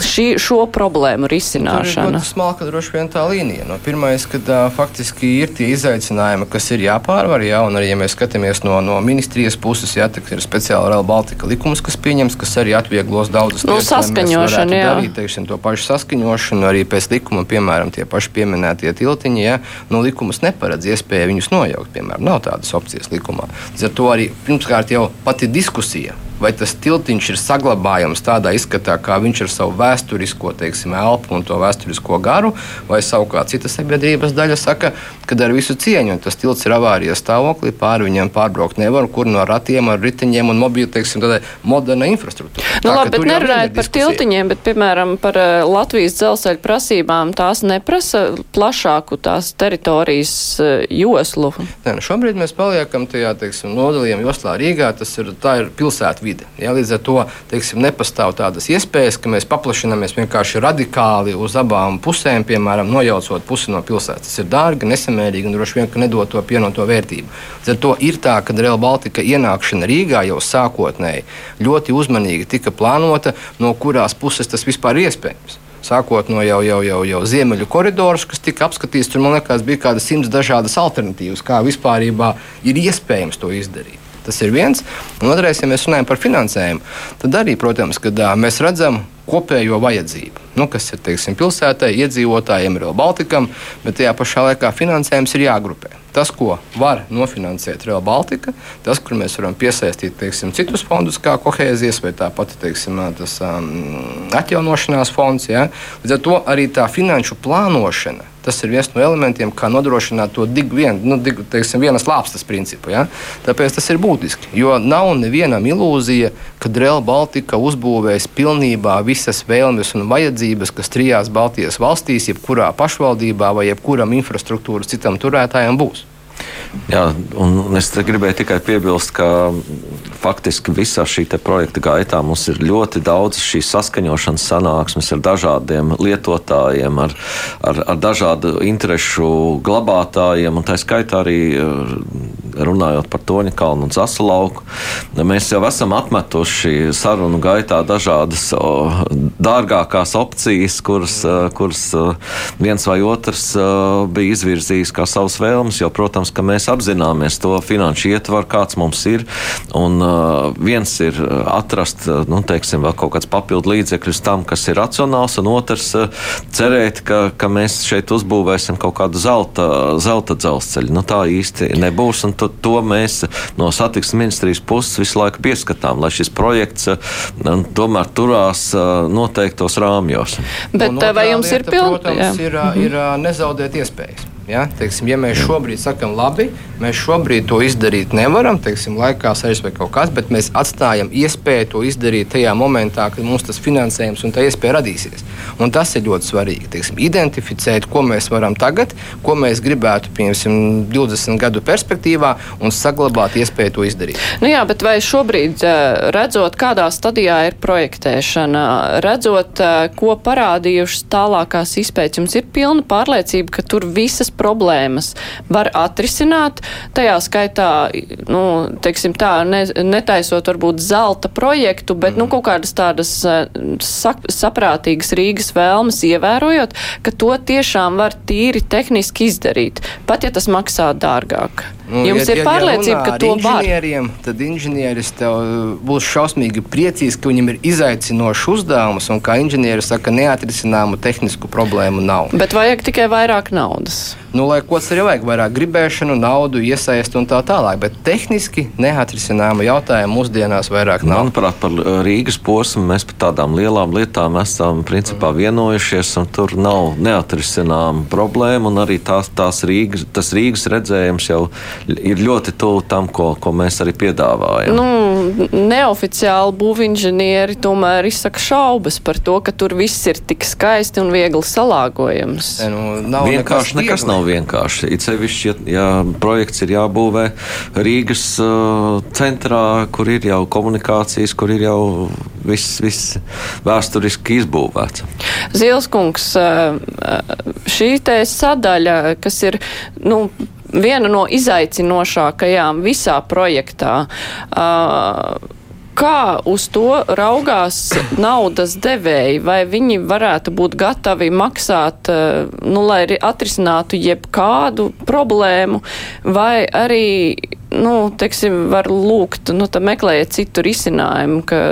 šī, šo problēmu risināšana? Tā ir smalka droši vien tā līnija. No pirmais, kad uh, faktiski ir tie izaicinājumi, kas ir jāpārvar, jā, un arī, ja mēs skatāmies no, no ministrijas puses, jā, tad ir speciāla Real Baltica likums, kas pieņems, kas arī atvieglos daudzas nu, lietas. Saskaņošana, jā. Darīt, teiksim, to pašu saskaņošanu, arī pēc likuma, piemēram, tie paši pieminētie tiltiņi, jā, nu, likumus neparedz iespēju viņus nojaukt, piemēram, nav tādas opcijas likumā. Līdz ar to arī pirmkārt jau pati diskusija vai tas tiltiņš ir saglabājams tādā izskatā, kā viņš ir savu vēsturisko teiksim, elpu un to vēsturisko garu, vai savukārt cita sabiedrības daļa saka, ka ar visu cieņu tas tilts ir avārijas stāvoklī, pāri viņiem pārbraukt nevar, kur no ratiem ar riteņiem un mobīlu, teiksim, tādai moderna infrastruktūra. Nu, Tā, labi, bet nerunājot par tiltiņiem, bet, piemēram, par uh, Latvijas dzelzceļa prasībām, tās neprasa plašāku tās teritorijas uh, joslu. Nē, nu šobrīd mēs paliekam tajā, teiksim, nodalījuma joslā Rīgā, tas ir, tā ir pilsēta vide. Ja, līdz ar to teiksim, nepastāv tādas iespējas, ka mēs paplašināmies vienkārši radikāli uz abām pusēm, piemēram, nojaucot pusi no pilsētas. Tas ir dārgi, nesamērīgi un droši vien nedod to pienoto vērtību. Līdz ar to ir tā, ka Real Baltica ienākšana Rīgā jau sākotnēji ļoti uzmanīgi tika plānota, no kurās puses tas vispār ir iespējams sākot no jau, jau, jau, jau ziemeļu koridorus, kas tika apskatīts. Tur, man liekas, bija kaut kādas simts dažādas alternatīvas, kā vispār ir iespējams to izdarīt. Tas ir viens. Un otrais, ja mēs runājam par finansējumu, tad arī, protams, kad mēs redzam kopējo vajadzību, nu, kas ir teiksim, pilsētai, iedzīvotājiem, Real Baltikam, bet tajā pašā laikā finansējums ir jāgrupē. Tas, ko var nofinansēt Real Baltica, tas, kur mēs varam piesaistīt teiksim, citus fondus, kā kohēzijas vai tā pati teiksim, tas, um, atjaunošanās fonds. Ja? Līdz ar to arī tā finanšu plānošana Tas ir viens no elementiem, kā nodrošināt to digu, vien, nu, digu, teiksim, vienas lāpstas principu. Ja? Tāpēc tas ir būtiski. Jo nav nevienam ilūzija, ka Real Baltica uzbūvēs pilnībā visas vēlmes un vajadzības, kas trijās Baltijas valstīs, jebkurā pašvaldībā vai jebkuram infrastruktūras citam turētājam būs. Jā, un es gribēju tikai piebilst, ka faktiski visā šī projekta gaitā mums ir ļoti daudz šīs saskaņošanas sanāksmes ar dažādiem lietotājiem, ar, ar, ar dažādu interešu glabātājiem, un tā skaitā arī runājot par Toņa kalnu un Zasu lauku. Mēs jau esam atmetuši sarunu gaitā dažādas o, dārgākās opcijas, kuras, kuras viens vai otrs bija izvirzījis kā savas vēlmes, jo, protams, ka mēs apzināmies to finanšu ietvaru, kāds mums ir, un viens ir atrast, nu, teiksim, vēl kaut kāds papildu līdzekļus tam, kas ir racionāls, un otrs cerēt, ka, ka mēs šeit uzbūvēsim kaut kādu zelta, zelta dzelzceļu. Nu, tā īsti nebūs, un to, to mēs no satiksmes ministrijas puses visu laiku pieskatām, lai šis projekts nu, tomēr turās noteiktos rāmjos. Bet vai jums lieta, ir pilnīgi? Protams, ir, ir, ir nezaudēt iespējas. Ja, teiksim, ja mēs šobrīd sakām, labi, mēs šobrīd to izdarīt nevaram, teiksim, laikā sarežģīt kaut kas, bet mēs atstājam iespēju to izdarīt tajā momentā, kad mums tas finansējums un tā iespēja radīsies. Un tas ir ļoti svarīgi. Teiksim, identificēt, ko mēs varam tagad, ko mēs gribētu, piemēram, 20 gadu perspektīvā un saglabāt iespēju to izdarīt. Nu jā, bet vai šobrīd, eh, redzot, kādā stadijā ir projektēšana, redzot, eh, ko parādījušas tālākās izpētes, jums ir pilna pārliecība, ka tur visas problēmas var atrisināt, tajā skaitā, nu, teiksim tā, ne, netaisot varbūt zelta projektu, bet, mm. nu, kaut kādas tādas eh, sak, saprātīgas Rīgas vēlmes ievērojot, ka to tiešām var tīri tehniski izdarīt, pat ja tas maksā dārgāk. Nu, Jums ja, ir pārliecība, ja ka to var. Tad inženieris būs šausmīgi priecīgs, ka viņam ir izaicinošs uzdevums un, kā inženieris saka, neatrisināmu tehnisku problēmu nav. Bet vajag tikai vairāk naudas. Nu, lai ko tas arī vajag, vairāk gribēšanu, naudu, iesaistu un tā tālāk. Bet tehniski neatrisināmu jautājumu mūsdienās vairāk nav. Manuprāt, par uh, Rīgas posmu mēs par tādām lielām lietām esam principā vienojušies, un tur nav neatrisināma problēma. Arī tās, tās Rīgas, tas Rīgas redzējums jau ir ļoti tuvu tam, ko, ko mēs arī piedāvājam. Nu, neoficiāli būvinženieri tomēr izsaka šaubas par to, ka tur viss ir tik skaisti un viegli salāgojams. Ne, nu, nav vienkārši nekas, nekas nav vienkārši. It sevišķi, ja, ja projekts ir jābūvē Rīgas uh, centrā, kur ir jau komunikācijas, kur ir jau viss, viss vēsturiski izbūvēts. Zilskungs, uh, šī te sadaļa, kas ir, nu, viena no izaicinošākajām visā projektā. Uh, Kā uz to raugās naudas devēji? Vai viņi varētu būt gatavi maksāt, nu, lai atrisinātu jebkādu problēmu, vai arī, nu, teiksim, var lūgt, nu, tā meklējiet citu risinājumu, ka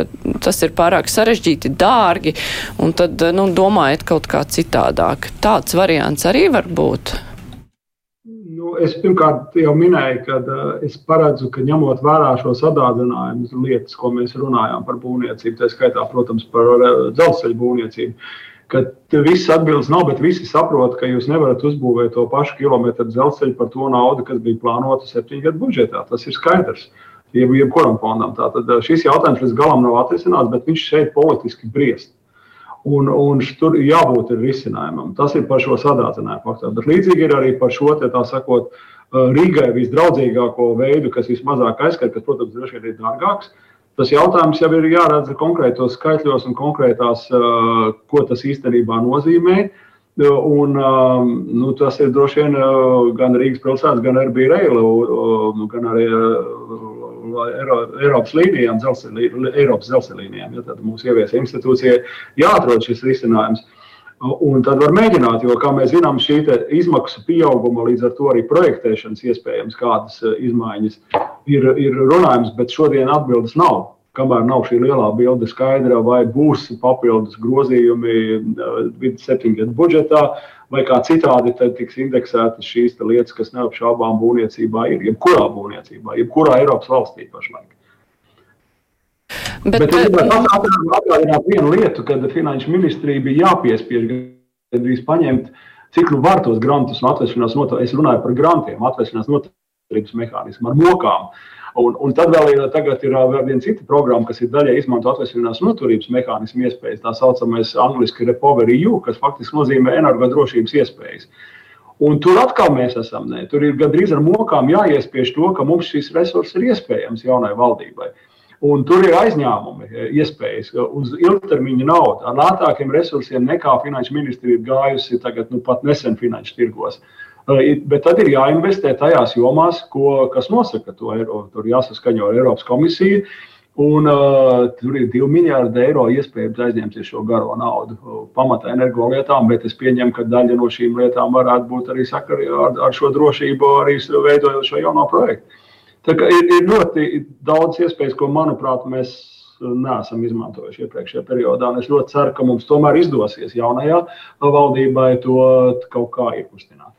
tas ir pārāk sarežģīti, dārgi, un tad, nu, domājiet kaut kā citādāk. Tāds variants arī var būt es pirmkārt jau minēju, ka uh, es paredzu, ka ņemot vērā šo sadārdzinājumu lietas, ko mēs runājām par būvniecību, tā skaitā, protams, par uh, dzelzceļa būvniecību, ka visas atbildes nav, bet visi saprot, ka jūs nevarat uzbūvēt to pašu kilometru dzelzceļu par to naudu, kas bija plānota septiņu gadu budžetā. Tas ir skaidrs. Jeb, jebkuram fondam. Tātad šis jautājums līdz galam nav atrisināts, bet viņš šeit politiski briest. Un, un tur jābūt risinājumam. Tas ir par šo sadārdzinājumu faktoru. Bet līdzīgi ir arī par šo te, tā sakot, Rīgai visdraudzīgāko veidu, kas vismazāk aizskar, kas, protams, droši vien ir dārgāks. Tas jautājums jau ir jāredz konkrētos skaitļos un konkrētās, ko tas īstenībā nozīmē. Un, nu, tas ir droši vien gan Rīgas pilsētas, gan arī Rail, gan arī Eiropas līnijām, Eiropas dzelzceļa līnijām. Ja, tad mūsu ieviesa institūcija jāatrod šis risinājums. Un tad var mēģināt, jo, kā mēs zinām, šī izmaksu pieauguma, līdz ar to arī projektēšanas iespējams kādas e, izmaiņas ir, ir runājums, bet šodien atbildes nav. Kamēr nav šī lielā bilde skaidra, vai būs papildus grozījumi e, vidus septiņgadu budžetā, vai kā citādi tiks indeksētas šīs lietas, kas neapšaubām būvniecībā ir. Jebkurā būvniecībā, jebkurā Eiropas valstī pašlaik. Bet, bet es gribētu atgādināt vienu lietu, kad Finanšu ministrija bija jāpiespiež gandrīz paņemt, cik nu var tos grantus un atvesļinās noteikti. Es runāju par grantiem, atvesļinās noteikti mehānismu ar mokām. Un, un tad vēl ir, ir vēl viena cita programma, kas ir daļai izmanto atvesļošanās noturības mehānismu iespējas, tā saucamais angļuiski Recovery U, kas faktiski nozīmē energodrošības iespējas. Un tur atkal mēs esam. Ne. Tur ir gandrīz ar mokām jāiespiež to, ka mums šis resurs ir iespējams jaunai valdībai. Un tur ir aizņēmumi, iespējas uz ilgtermiņa naudu ar lētākiem resursiem nekā finanšu ministrija ir gājusi tagad, nu, pat nesen finanšu tirgos. Uh, Bet tad ir jāinvestē tajās jomās, ko, kas nosaka to. Tur jāsaskaņo ar Eiropas komisiju. Un, uh, tur ir 2 miljardi eiro iespējams aizņemties šo garo naudu pamatā energolietām, bet es pieņemu, ka daļa no šīm lietām varētu būt arī sakarā ar, ar šo drošību, arī veidojot šo jauno projektu. Tā kā ir, ir ļoti daudz iespējas, ko, manuprāt, mēs neesam izmantojuši iepriekšējā periodā. Es ļoti ceru, ka mums tomēr izdosies jaunajā valdībai to kaut kā iekustināt.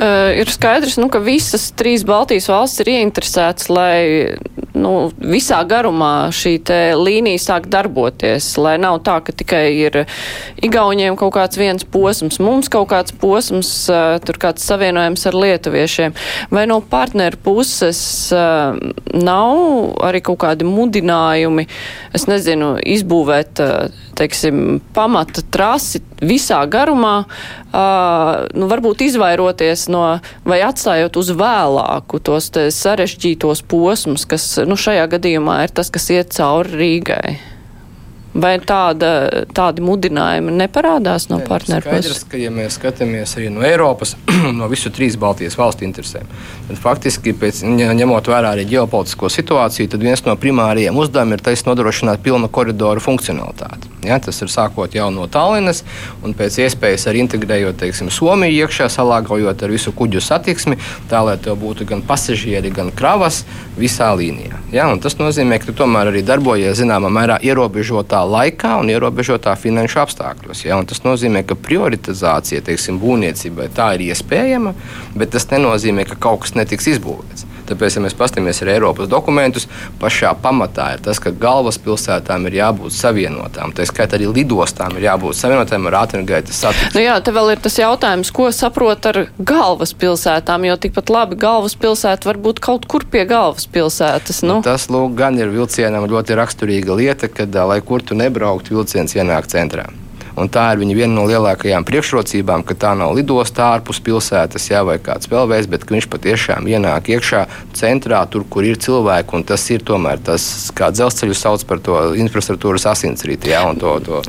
Uh, ir skaidrs, nu, ka visas trīs Baltijas valstis ir ieinteresētas, lai nu, visā garumā šī līnija sāk darboties, lai nav tā, ka tikai ir Igauniem kaut kāds viens posms, mums kaut kāds posms, tur kāds savienojums ar lietuviešiem. Vai no partneru puses nav arī kaut kādi mudinājumi, es nezinu, izbūvēt teiksim, pamata trasi visā garumā, uh, nu, varbūt izvairoties no vai atstājot uz vēlāku tos sarežģītos posmus, kas nu, šajā gadījumā ir tas, kas iet cauri Rīgai. Vai tāda, tādi mudinājumi neparādās no partneru puses? Skaidrs, ka, ja mēs skatāmies arī no Eiropas, (clears throat) no visu trīs Baltijas valstu interesēm, tad faktiski, pēc, ņemot vērā arī ģeopolitisko situāciju, tad viens no primārajiem uzdevumiem ir tas nodrošināt pilnu koridoru funkcionalitāti. Ja, tas ir sākot jau no Tallinas un pēc iespējas arī integrējot teiksim, Somiju iekšā, salāgojot ar visu kuģu satiksmi, tā lai tev būtu gan pasažieri, gan kravas visā līnijā. Ja, tas nozīmē, ka tu tomēr arī darbojies zināmā mērā ierobežotā laikā un ierobežotā finanšu apstākļos. Ja, tas nozīmē, ka prioritizācija teiksim, būvniecībai tā ir iespējama, bet tas nenozīmē, ka kaut kas netiks izbūvēts. Tāpēc, ja mēs paskatāmies ar Eiropas dokumentus, pašā pamatā ir tas, ka galvaspilsētām ir jābūt savienotām. Tā skaitā arī lidostām ir jābūt savienotām ar ātrgaitas satiksmi. Nu jā, te vēl ir tas jautājums, ko saprot ar galvaspilsētām, jo tikpat labi galvaspilsēta var būt kaut kur pie galvaspilsētas. Nu. Nu, tas, lūk, gan ir vilcienam ļoti raksturīga lieta, kad, lai kur tu nebrauktu, vilciens ienāk centrā. Un tā ir viena no lielākajām priekšrocībām, ka tā nav lidostā ārpus pilsētas, jā, vai kāds spēlveids, bet viņš patiešām ienāk iekšā centrā, tur, kur ir cilvēki. Un tas ir tomēr tas, kā dzelzceļu sauc par to infrastruktūras asinsrīti. Jā, to, to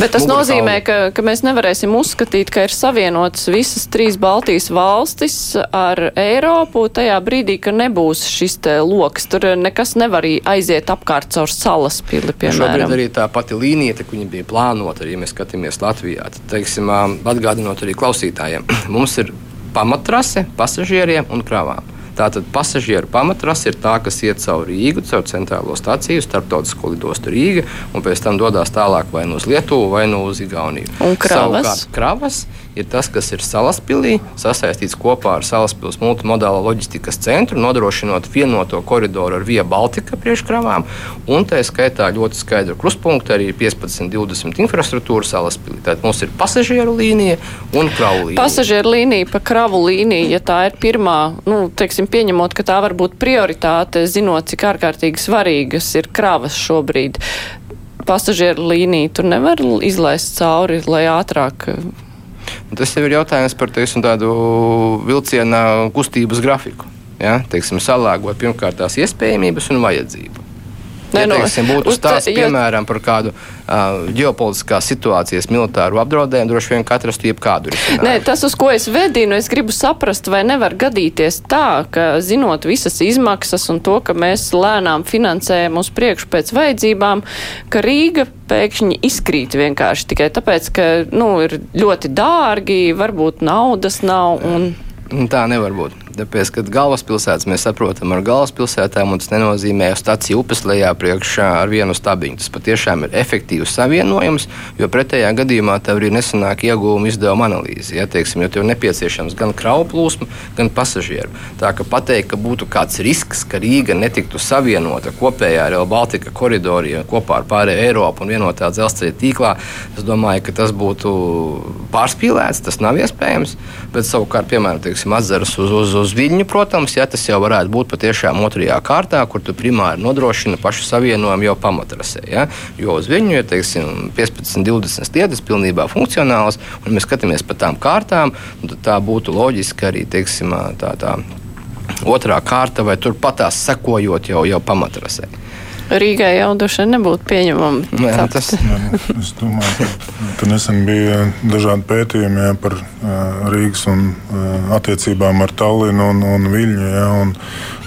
bet tas nozīmē, ka, ka mēs nevarēsim uzskatīt, ka ir savienotas visas trīs Baltijas valstis ar Eiropu tajā brīdī, ka nebūs šis lokus. Tur nekas nevar aiziet apkārt caur salas pili, piemēram. Šobrīd arī tā pati līnija, tā, viņa bija plānota, arī mēs skatāmies Latvijā, tad, teiksim, atgādinot arī klausītājiem, (clears throat) mums ir pamatrase pasažieriem un kravām. Tātad pasažieru pamatrase ir tā, kas iet cauri Rīgu, caur centrālo staciju, starptautisko lidostu Rīga, un pēc tam dodas tālāk vai nu uz Lietuvu, vai nu uz Igauniju. Un kravas? Savukārt, kravas ir tas, kas ir salaspīlī, sasaistīts kopā ar salaspils multimodālo loģistikas centru, nodrošinot vienoto koridoru ar Via Baltica priekškravām, un tā skaitā ļoti skaidru krustpunktu arī 15-20 infrastruktūra salaspīlī. Tātad mums ir pasažieru līnija un kravu līnija. Pasažieru līnija pa kravu līniju, ja tā ir pirmā, nu, teiksim, pieņemot, ka tā var būt prioritāte, zinot, cik ārkārtīgi svarīgas ir kravas šobrīd pasažieru līniju tur nevar izlaist cauri, lai ātrāk Tas jau ir jautājums par teiksim, tādu vilciena kustības grafiku. Ja? Teiksim, salāgot pirmkārt tās iespējamības un vajadzību. Ja, teiksim, būtu stāsts, piemēram, par kādu uh, ģeopolitiskās situācijas militāru apdraudējumu, droši vien katrs to jebkādu risinājumu. Nē, tas, uz ko es vedinu, es gribu saprast, vai nevar gadīties tā, ka zinot visas izmaksas un to, ka mēs lēnām finansējam uz priekšu pēc vajadzībām, ka Rīga pēkšņi izkrīt vienkārši tikai tāpēc, ka, nu, ir ļoti dārgi, varbūt naudas nav un. Tā nevar būt. Tāpēc, kad galvaspilsētas mēs saprotam ar galvaspilsētām, un tas nenozīmē staciju upes lejā priekšā ar vienu stabiņu. Tas patiešām ir efektīvs savienojums, jo pretējā gadījumā tev ir nesenāk iegūma izdevuma analīze. Ja, teiksim, jo tev nepieciešams gan kravu plūsma, gan pasažieru. Tā ka pateikt, ka būtu kāds risks, ka Rīga netiktu savienota kopējā Real Baltica koridorā kopā ar pārējo Eiropu un vienotā dzelzceļa tīklā, es domāju, ka tas būtu pārspīlēts, tas nav iespējams. Bet savukārt, piemēram, teiksim, atzaras uz, uz, uz uz Viļņu, protams, ja, tas jau varētu būt patiešām otrajā kārtā, kur tu primāri nodrošina pašu savienojumu jau pamatrasē. Ja. Jo uz Viļņu ir teiksim, 15, 20 stiedas pilnībā funkcionāls, un mēs skatāmies pa tām kārtām, tad tā būtu loģiski arī teiksim, tā, tā otrā kārta vai turpatās sekojot jau, jau pamatrasē. Rīgai jau droši vien nebūtu pieņemama. Jā, tas ir. Es domāju, ka tur nesen bija dažādi pētījumi jā, par uh, Rīgas un uh, attiecībām ar Tallinu un, un Viļņu. Jā, un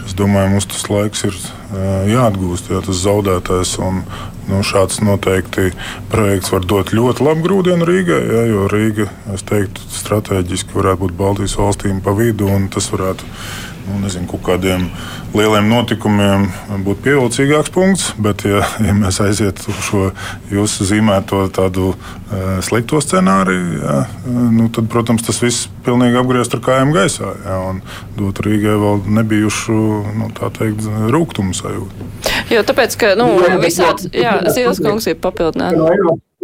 es domāju, mums tas laiks ir uh, jāatgūst, jā, tas zaudētais. Un, nu, šāds noteikti projekts var dot ļoti labu grūdienu Rīgai, jā, jo Rīga, es teiktu, strateģiski varētu būt Baltijas valstīm pa vidu un tas varētu nu, nezinu, kaut kādiem lieliem notikumiem būtu pievilcīgāks punkts. Bet, ja, ja mēs aizietu uz šo jūsu zīmēto tādu uh, slikto scenāriju, jā, nu, tad, protams, tas viss pilnīgi apgriezt ar kājām gaisā jā, un dot Rīgai vēl nebijušu nu, teikt, rūkumus. sajūta. Jo tāpēc, ka nu, visāds, jā, Zīles kungs ir papildināt.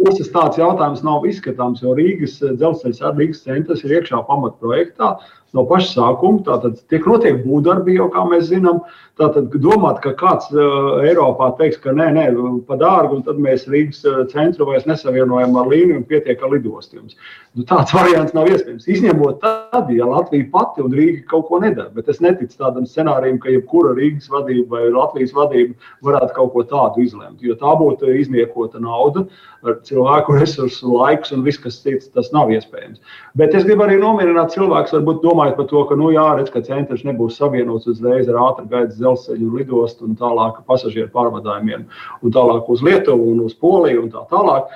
Puses tāds jautājums nav izskatāms, jo Rīgas dzelzceļa Rīgas centrs ir iekšā pamatprojektā no paša sākuma. Tātad tiek notiek būvdarbi, jau kā mēs zinām. Tātad domāt, ka kāds uh, Eiropā teiks, ka nē, nē, pa dārgu, un tad mēs Rīgas centru vairs nesavienojam ar līniju un pietiek ar lidostiem. Nu, tāds (laughs) variants nav iespējams. Izņemot tad, ja Latvija pati un Rīga kaut ko nedara. Bet es neticu tādam scenārijam, ka jebkura Rīgas vadība vai Latvijas vadība varētu kaut ko tādu izlemt. Jo tā būtu izniekota nauda ar cilvēku (laughs) resursu, laiks un viss, kas cits. Tas nav iespējams. Bet es gribu arī nomierināt cilvēkus, varbūt domāt, domājat par to, ka, nu, jā, redz, ka centrs nebūs savienots uzreiz ar ātru gaitas dzelzceļu un lidostu un tālāk pasažieru pārvadājumiem, un tālāk uz Lietuvu un uz Poliju un tā tālāk.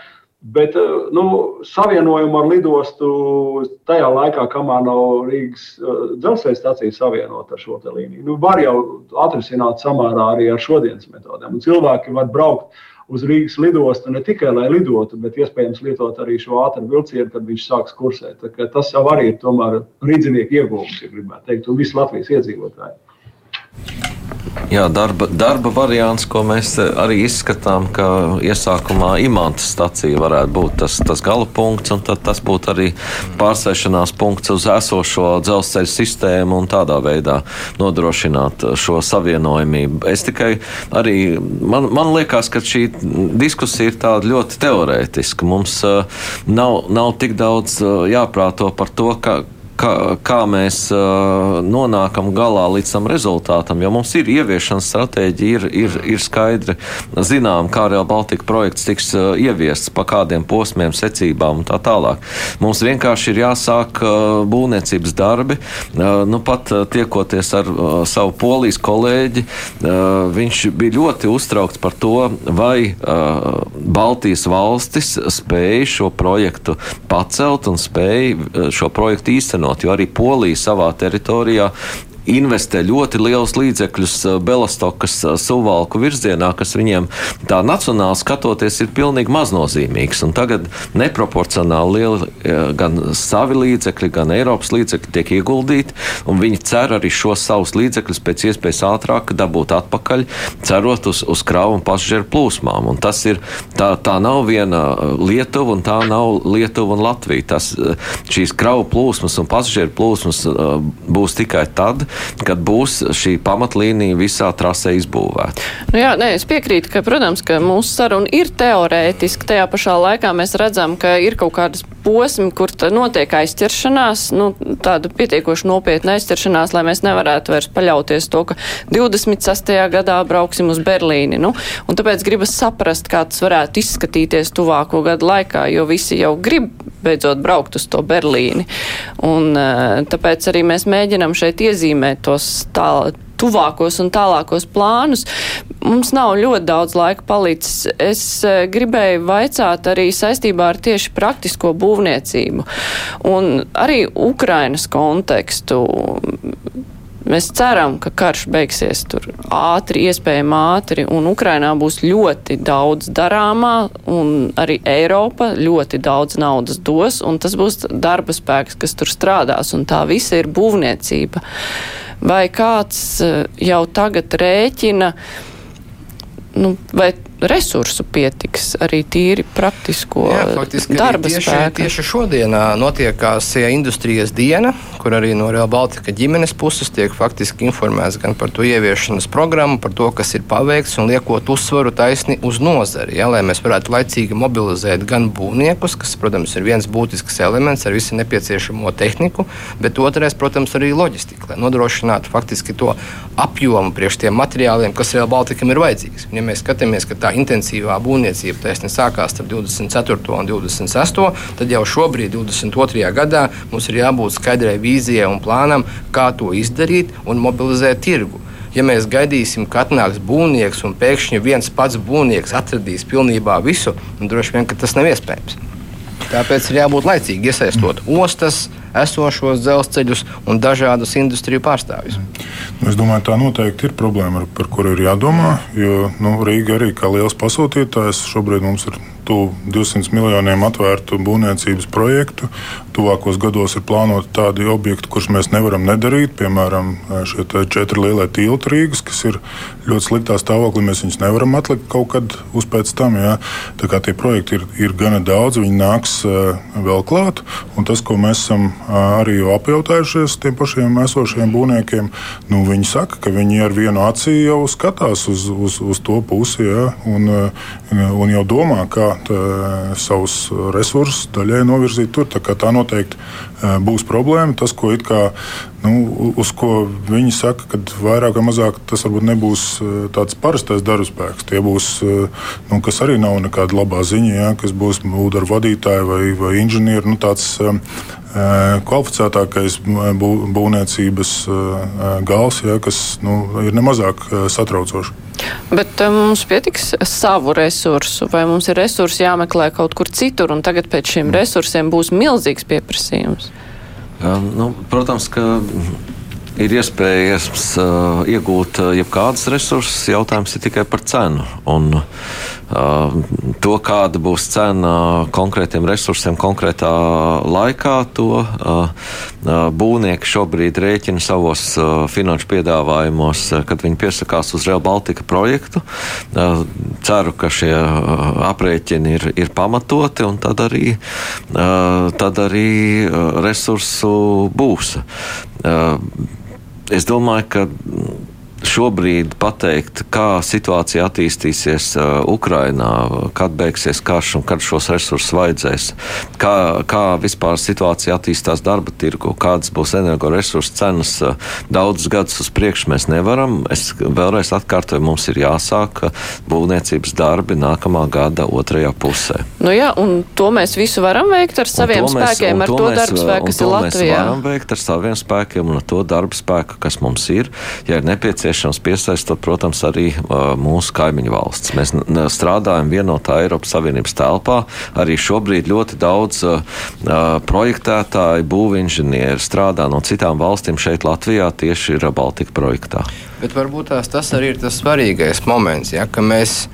Bet eh, nu, savienojumu ar lidostu tajā laikā, kamēr nav Rīgas uh, dzelzceļa stācija savienota ar šo līniju, nu, var jau atrisināt samērā arī ar šodienas metodēm. Un cilvēki var braukt uz Rīgas lidostu ne tikai lai lidotu, bet iespējams lietot arī šo ātrā vilcienu, kad viņš sāks kursēt. Tas jau arī ir tomēr rīznieku iegūms, ja gribētu teikt, un visu Latvijas iedzīvotāju. Jā, darba, darba variants, ko mēs arī izskatām, ka iesākumā imanta stacija varētu būt tas, tas gala punkts, un tas būtu arī pārsēšanās punkts uz esošo dzelzceļa sistēmu un tādā veidā nodrošināt šo savienojumību. Es tikai arī, man, man liekas, ka šī diskusija ir tāda ļoti teorētiska. Mums uh, nav, nav tik daudz uh, jāprāto par to, ka kā, kā mēs uh, nonākam galā līdz tam rezultātam. Jo mums ir ieviešanas stratēģija, ir, ir, ir skaidri zinām, kā Real Baltica projekts tiks uh, ieviests, pa kādiem posmiem, secībām un tā tālāk. Mums vienkārši ir jāsāk uh, būvniecības darbi. Nu, pat tiekoties ar savu polijas kolēģi, viņš bija ļoti uztraukts par to, vai Baltijas valstis spēja šo projektu pacelt un spēja uh, šo projektu īstenot īstenot, jo arī Polija savā teritorijā investē ļoti lielus līdzekļus uh, Belastokas uh, suvalku virzienā, kas viņiem tā nacionāli skatoties ir pilnīgi maznozīmīgs. Un tagad neproporcionāli lieli uh, gan savi līdzekļi, gan Eiropas līdzekļi tiek ieguldīti, un viņi cer arī šos savus līdzekļus pēc iespējas ātrāk dabūt atpakaļ, cerot uz, uz kravu un pasažieru plūsmām. Un tas ir, tā, tā nav viena Lietuva, un tā nav Lietuva un Latvija. Tas, šīs kravu plūsmas un pasažieru plūsmas būs tikai tad, kad būs šī pamatlīnija visā trasē izbūvēta. Nu jā, nē, es piekrītu, ka, protams, ka mūsu saruna ir teorētiska. Tajā pašā laikā mēs redzam, ka ir kaut kādas posmi, kur notiek aizķeršanās, nu, tāda pietiekoši nopietna aizķeršanās, lai mēs nevarētu vairs paļauties to, ka 26. gadā brauksim uz Berlīni. Nu, un tāpēc gribas saprast, kā tas varētu izskatīties tuvāko gadu laikā, jo visi jau grib beidzot braukt uz to Berlīni. Un, eh, tāpēc arī mēs mēģinam šeit iezīmēt tos tā, tuvākos un tālākos plānus. Mums nav ļoti daudz laika palicis. Es eh, gribēju vaicāt arī saistībā ar tieši praktisko būvniecību un arī Ukrainas kontekstu. Mēs ceram, ka karš beigsies tur ātri, iespējami ātri, un Ukrainā būs ļoti daudz darāmā, un arī Eiropa ļoti daudz naudas dos, un tas būs darba spēks, kas tur strādās, un tā visa ir būvniecība. Vai kāds eh, jau tagad rēķina, nu, vai resursu pietiks arī tīri praktisko Jā, faktiski, darba tieši, spēka. Tieši šodienā notiekās industrijas diena, kur arī no Real Baltica ģimenes puses tiek faktiski informēts gan par to ieviešanas programmu, par to, kas ir paveikts un liekot uzsvaru taisni uz nozari, ja, lai mēs varētu laicīgi mobilizēt gan būvniekus, kas, protams, ir viens būtisks elements ar visu nepieciešamo tehniku, bet otrais, protams, arī loģistika, lai nodrošinātu faktiski to apjomu priekš tiem materiāliem, kas Real Balticam ir vajadzīgs. Un, ja mēs skatāmies, ka tā tā intensīvā būvniecība taisni sākās ar 24. un 26. tad jau šobrīd, 22. gadā, mums ir jābūt skaidrai vīzijai un plānam, kā to izdarīt un mobilizēt tirgu. Ja mēs gaidīsim, ka atnāks būvnieks un pēkšņi viens pats būvnieks atradīs pilnībā visu, tad droši vien tas nav iespējams. Tāpēc ir jābūt laicīgi iesaistot ostas, esošos dzelzceļus un dažādus industriju pārstāvjus. Nu, es domāju, tā noteikti ir problēma, par kuru ir jādomā. Jo nu, Rīga arī kā liels pasūtītājs šobrīd mums ir tuvu 200 miljoniem atvērtu būvniecības projektu. Tuvākos gados ir plānoti tādi objekti, kurus mēs nevaram nedarīt. Piemēram, šie četri lielie tilti Rīgas, kas ir ļoti sliktā stāvoklī. Mēs viņus nevaram atlikt kaut kad uz pēc tam. Jā. Tā kā tie projekti ir, ir gana daudz, viņi nāks vēl klāt. Un tas, ko mēs esam arī apjautājušies tiem pašiem esošiem būvniekiem, nu, viņi saka, ka viņi ar vienu acī jau skatās uz, uz, uz to pusi jā, un, un jau domā, kā savus resursus daļai novirzīt tur. Tā, tā noteikti būs problēma. Tas, ko kā, nu, uz ko viņi saka, ka vairāk vai mazāk tas varbūt nebūs tāds parastais darbspēks. Tie būs, nu, kas arī nav nekāda labā ziņa, ja, kas būs ūdens vadītāji vai, vai inženieri. Nu, tāds, kvalificētākais būvniecības gals, ja, kas nu, ir nemazāk satraucošs. Bet mums pietiks savu resursu, vai mums ir resursi jāmeklē kaut kur citur, un tagad pēc šiem resursiem būs milzīgs pieprasījums? Nu, protams, ka ir iespējams uh, iegūt jebkādas resursus. Jautājums ir tikai par cenu. Un, uh, to, kāda būs cena konkrētiem resursiem konkrētā laikā, to uh, uh, būvnieki šobrīd rēķina savos uh, finanšu piedāvājumos, uh, kad viņi piesakās uz Real Baltica projektu. Uh, ceru, ka šie uh, aprēķini ir, ir pamatoti un tad arī, uh, tad arī uh, resursu būs. Uh, es domāju, ka šobrīd pateikt, kā situācija attīstīsies uh, Ukrainā, kad beigsies karš un kad šos resursus vajadzēs, kā, kā vispār situācija attīstās darba tirgu, kādas būs energoresursu cenas uh, daudzus gadus uz priekšu mēs nevaram. Es vēlreiz atkārtoju, mums ir jāsāk būvniecības darbi nākamā gada otrajā pusē. Nu jā, un to mēs visu varam veikt ar saviem mēs, spēkiem, ar to, to darba spēku, kas ir Latvijā. Mēs varam veikt ar saviem spēkiem un ar to darba spēku, kas mums ir. Ja ir nepieciešams nepieciešams piesaistot, protams, arī mūsu kaimiņu valsts. Mēs strādājam vienotā Eiropas Savienības telpā. Arī šobrīd ļoti daudz projektētāju, būvinženieri strādā no citām valstīm šeit Latvijā tieši ir Baltika projektā. Bet varbūt tās, tas arī ir tas svarīgais moments, ja, ka mēs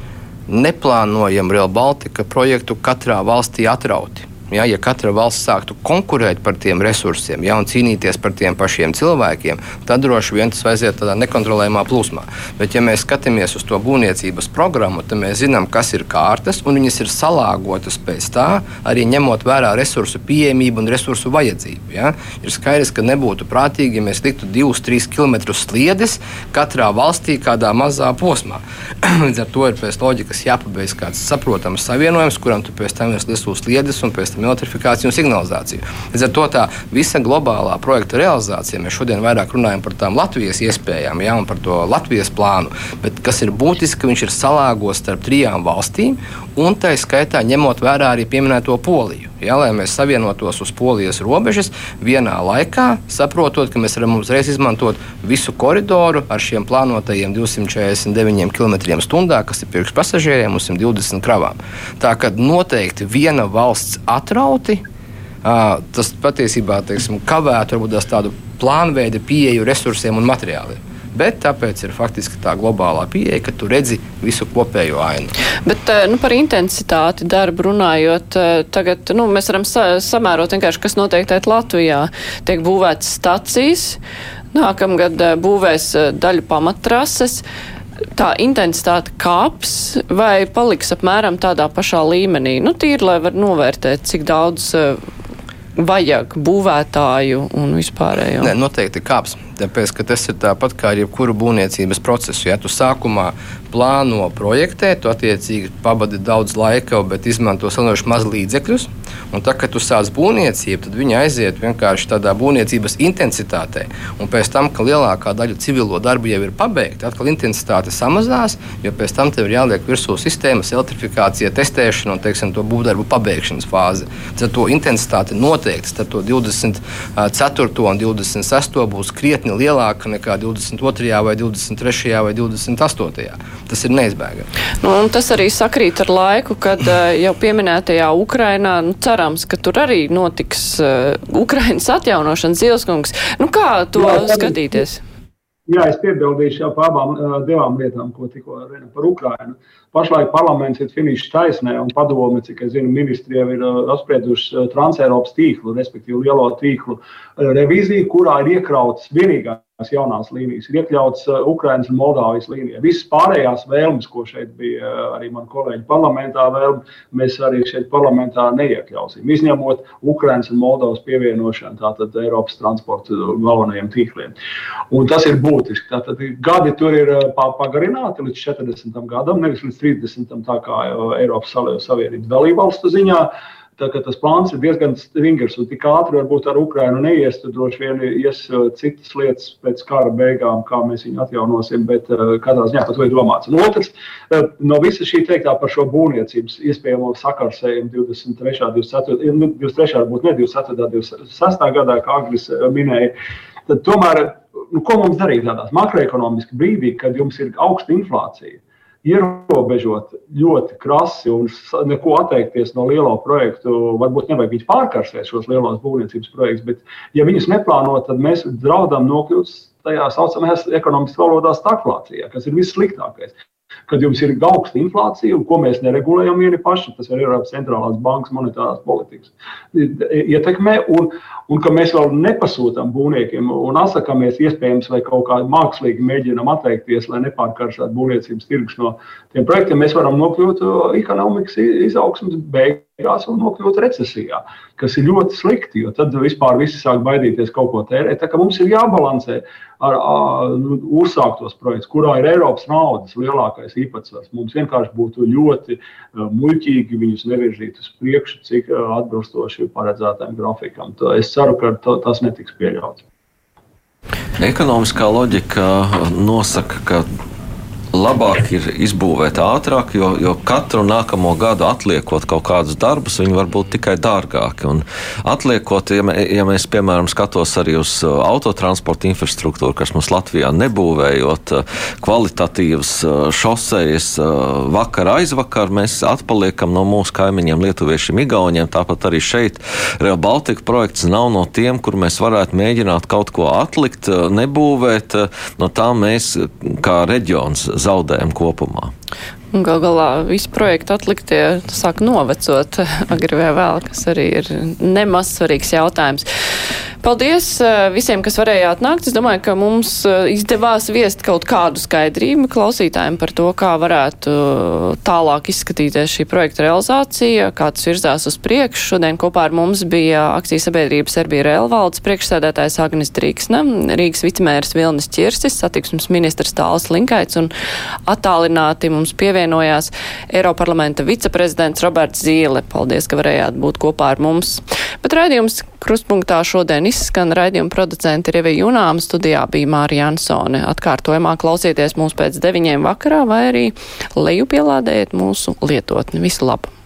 neplānojam Real Baltica projektu katrā valstī atrauti. Ja, ja katra valsts sāktu konkurēt par tiem resursiem ja, un cīnīties par tiem pašiem cilvēkiem, tad droši vien tas aiziet tādā nekontrolējumā plūsmā. Bet, ja mēs skatāmies uz to būvniecības programmu, tad mēs zinām, kas ir kārtas, un viņas ir salāgotas pēc tā, arī ņemot vērā resursu pieejamību un resursu vajadzību. Ja. Ir skaidrs, ka nebūtu prātīgi, ja mēs liktu 2-3 km sliedes katrā valstī, kādā mazā posmā. (clears throat) Līdz ar to ir pēc loģikas jāpabeidz kāds saprotams savienojums, kuram tu pēc tam esi listu sliedes un pēc tam elektrifikāciju un signalizāciju. Līdz ar to tā visa globālā projekta realizācija, mēs šodien vairāk runājam par tām Latvijas iespējām, ja, un par to Latvijas plānu, bet kas ir būtiski, ka viņš ir salāgos starp trijām valstīm, un tā skaitā ņemot vērā arī pieminēto Poliju. Ja, lai mēs savienotos uz polijas robežas vienā laikā, saprotot, ka mēs varam uzreiz izmantot visu koridoru ar šiem plānotajiem 249 km/h, kas ir priekš pasažieriem un 120 kravām. Tā kā noteikti viena valsts atrauti. Tas patiesībā teiksim, kavētu varbūt tādu plānveida pieeju resursiem un materiāliem bet tāpēc ir faktiski tā globālā pieeja, ka tu redzi visu kopējo ainu. Bet eh, nu, par intensitāti darbu runājot, eh, tagad nu, mēs varam sa samērot vienkārši, kas notiek tajā Latvijā. Tiek būvētas stacijas, nākamgad eh, būvēs daļu pamattrases tā intensitāte kāps vai paliks apmēram tādā pašā līmenī? Nu, tīri, lai var novērtēt, cik daudz vajag būvētāju un vispārējo. Nē, noteikti kāps. Tāpēc, tas ir tāpat kā ar jebkuru būvniecības procesu. Ja tu sākumā plāno projektē, tu attiecīgi pavadi daudz laika, bet izmanto salīdzinoši maz līdzekļus. Un tad, kad tu sāc būvniecību, tad viņi aiziet vienkārši tādā būvniecības intensitātē. Un pēc tam, kad lielākā daļa civilo darbu jau ir pabeigta, atkal intensitāte samazinās, jo pēc tam tev ir jāliek virsū sistēmas, elektrifikācija, testēšana un teiksim, to būvdarbu pabeigšanas fāze. Tad to intensitāte noteikti starp 24. un 26. būs krietni lielāka nekā 22. vai 23. vai 28. Tas ir neizbēgami. Nu, tas arī sakrīt ar laiku, kad eh, jau pieminētajā Ukrainā, nu, cerams, ka tur arī notiks uh, Ukrainas atjaunošana, Zielskungs. Nu, kā to Jā, skatīties? Jā, es piebildīšu par abām divām lietām, ko tikko runāju par Ukrajinu. Pašlaik parlaments ir finišs taisnē, un padome, cik es zinu, ministri jau ir apsprieduši Transeiropas tīklu, respektīvi lielo tīklu revīziju, kurā ir iekrauts vienīgā jaunās līnijas, ir iekļauts uh, Ukraiņas un Moldāvijas līnija. Visas pārējās vēlmes, ko šeit bija uh, arī mani kolēģi parlamentā, vēlme, mēs arī šeit parlamentā neiekļausim. Izņemot Ukraiņas un Moldāvijas pievienošanu tātad Eiropas transporta galvenajiem tīkliem. Un tas ir būtiski. Tātad gadi tur ir uh, pagarināti līdz 40. gadam, nevis līdz 30. tā kā Eiropas Savienības dalībvalstu ziņā. Tā kā tas plāns ir diezgan stingrs un tik ātri varbūt ar Ukrajinu neies, tad droši vien ies uh, citas lietas pēc kara beigām, kā mēs viņu atjaunosim, bet uh, katrā ziņā par to ir domāts. Un otrs, uh, no visa šī teiktā par šo būvniecības iespējamo sakarsējumu 23. 24. 23. varbūt ne 24. 26. gadā, kā Agris minēja, tad tomēr, nu, ko mums darīt tādās makroekonomiski brīdī, kad jums ir augsta inflācija? Ierobežot ļoti krasi un neko atteikties no lielo projektu. Varbūt nevajag viņus pārkarsēt šos lielos būvniecības projektus, bet, ja viņus neplāno, tad mēs draudam nokļūt tajā saucamajā ekonomiskā valodā stagflācijā, kas ir vissliktākais kad jums ir augsta inflācija, un ko mēs neregulējam vieni paši, tas ir Eiropas centrālās bankas monetārās politikas ietekmē, un, un ka mēs vēl nepasūtām būvniekiem un atsakāmies iespējams vai kaut kā mākslīgi mēģinām atteikties, lai nepārkarsētu būvniecības tirgus no tiem projektiem, mēs varam nokļūt ekonomikas izaugsmas beigās un nokļūt recesijā, kas ir ļoti slikti, jo tad vispār visi sāk baidīties kaut ko tērēt. Tā kā mums ir jābalansē ar, nu, uzsāktos projektus, kurā ir Eiropas naudas lielākais īpatsvars. Mums vienkārši būtu ļoti muļķīgi viņus nevirzīt uz priekšu, cik atbilstoši paredzētajam grafikam. Tā es ceru, ka to, tas netiks pieļauts. Ekonomiskā loģika nosaka, ka labāk ir izbūvēt ātrāk, jo, jo katru nākamo gadu atliekot kaut kādus darbus, viņi var būt tikai dārgāki. Un atliekot, ja, mē, ja mēs, piemēram, skatos arī uz uh, autotransporta infrastruktūru, kas mums Latvijā nebūvējot uh, kvalitatīvas uh, šosejas vakar aizvakar, mēs atpaliekam no mūsu kaimiņiem, lietuviešiem, igauniem. Tāpat arī šeit Real Baltica projekts nav no tiem, kur mēs varētu mēģināt kaut ko atlikt, nebūvēt. No tā mēs kā reģions zaudējam kopumā. Gal galā visi projekti atliktie sāk novecot (laughs) agri vai vēl, kas arī ir nemaz svarīgs jautājums. Paldies eh, visiem, kas varēja atnākt. Es domāju, ka mums eh, izdevās viest kaut kādu skaidrību klausītājiem par to, kā varētu tālāk izskatīties šī projekta realizācija, kā tas virzās uz priekšu. Šodien kopā ar mums bija akcijas sabiedrības Serbija Rēlvaldes priekšsēdētājs Agnes Drīksne, Rīgas vicemērs Vilnis Čirstis, satiksmes ministrs Tāls Linkaits un attālināti mums pievienojās Eiroparlamenta viceprezidents Roberts Zīle. Paldies, ka varējāt būt kopā ar mums. Bet raidījums Krustpunktā šodien izskan raidījuma producenti ir Evi Junām, studijā bija Mārija Jansone. Atkārtojumā klausieties mūs pēc deviņiem vakarā vai arī leju pielādējiet mūsu lietotni. Visu labu!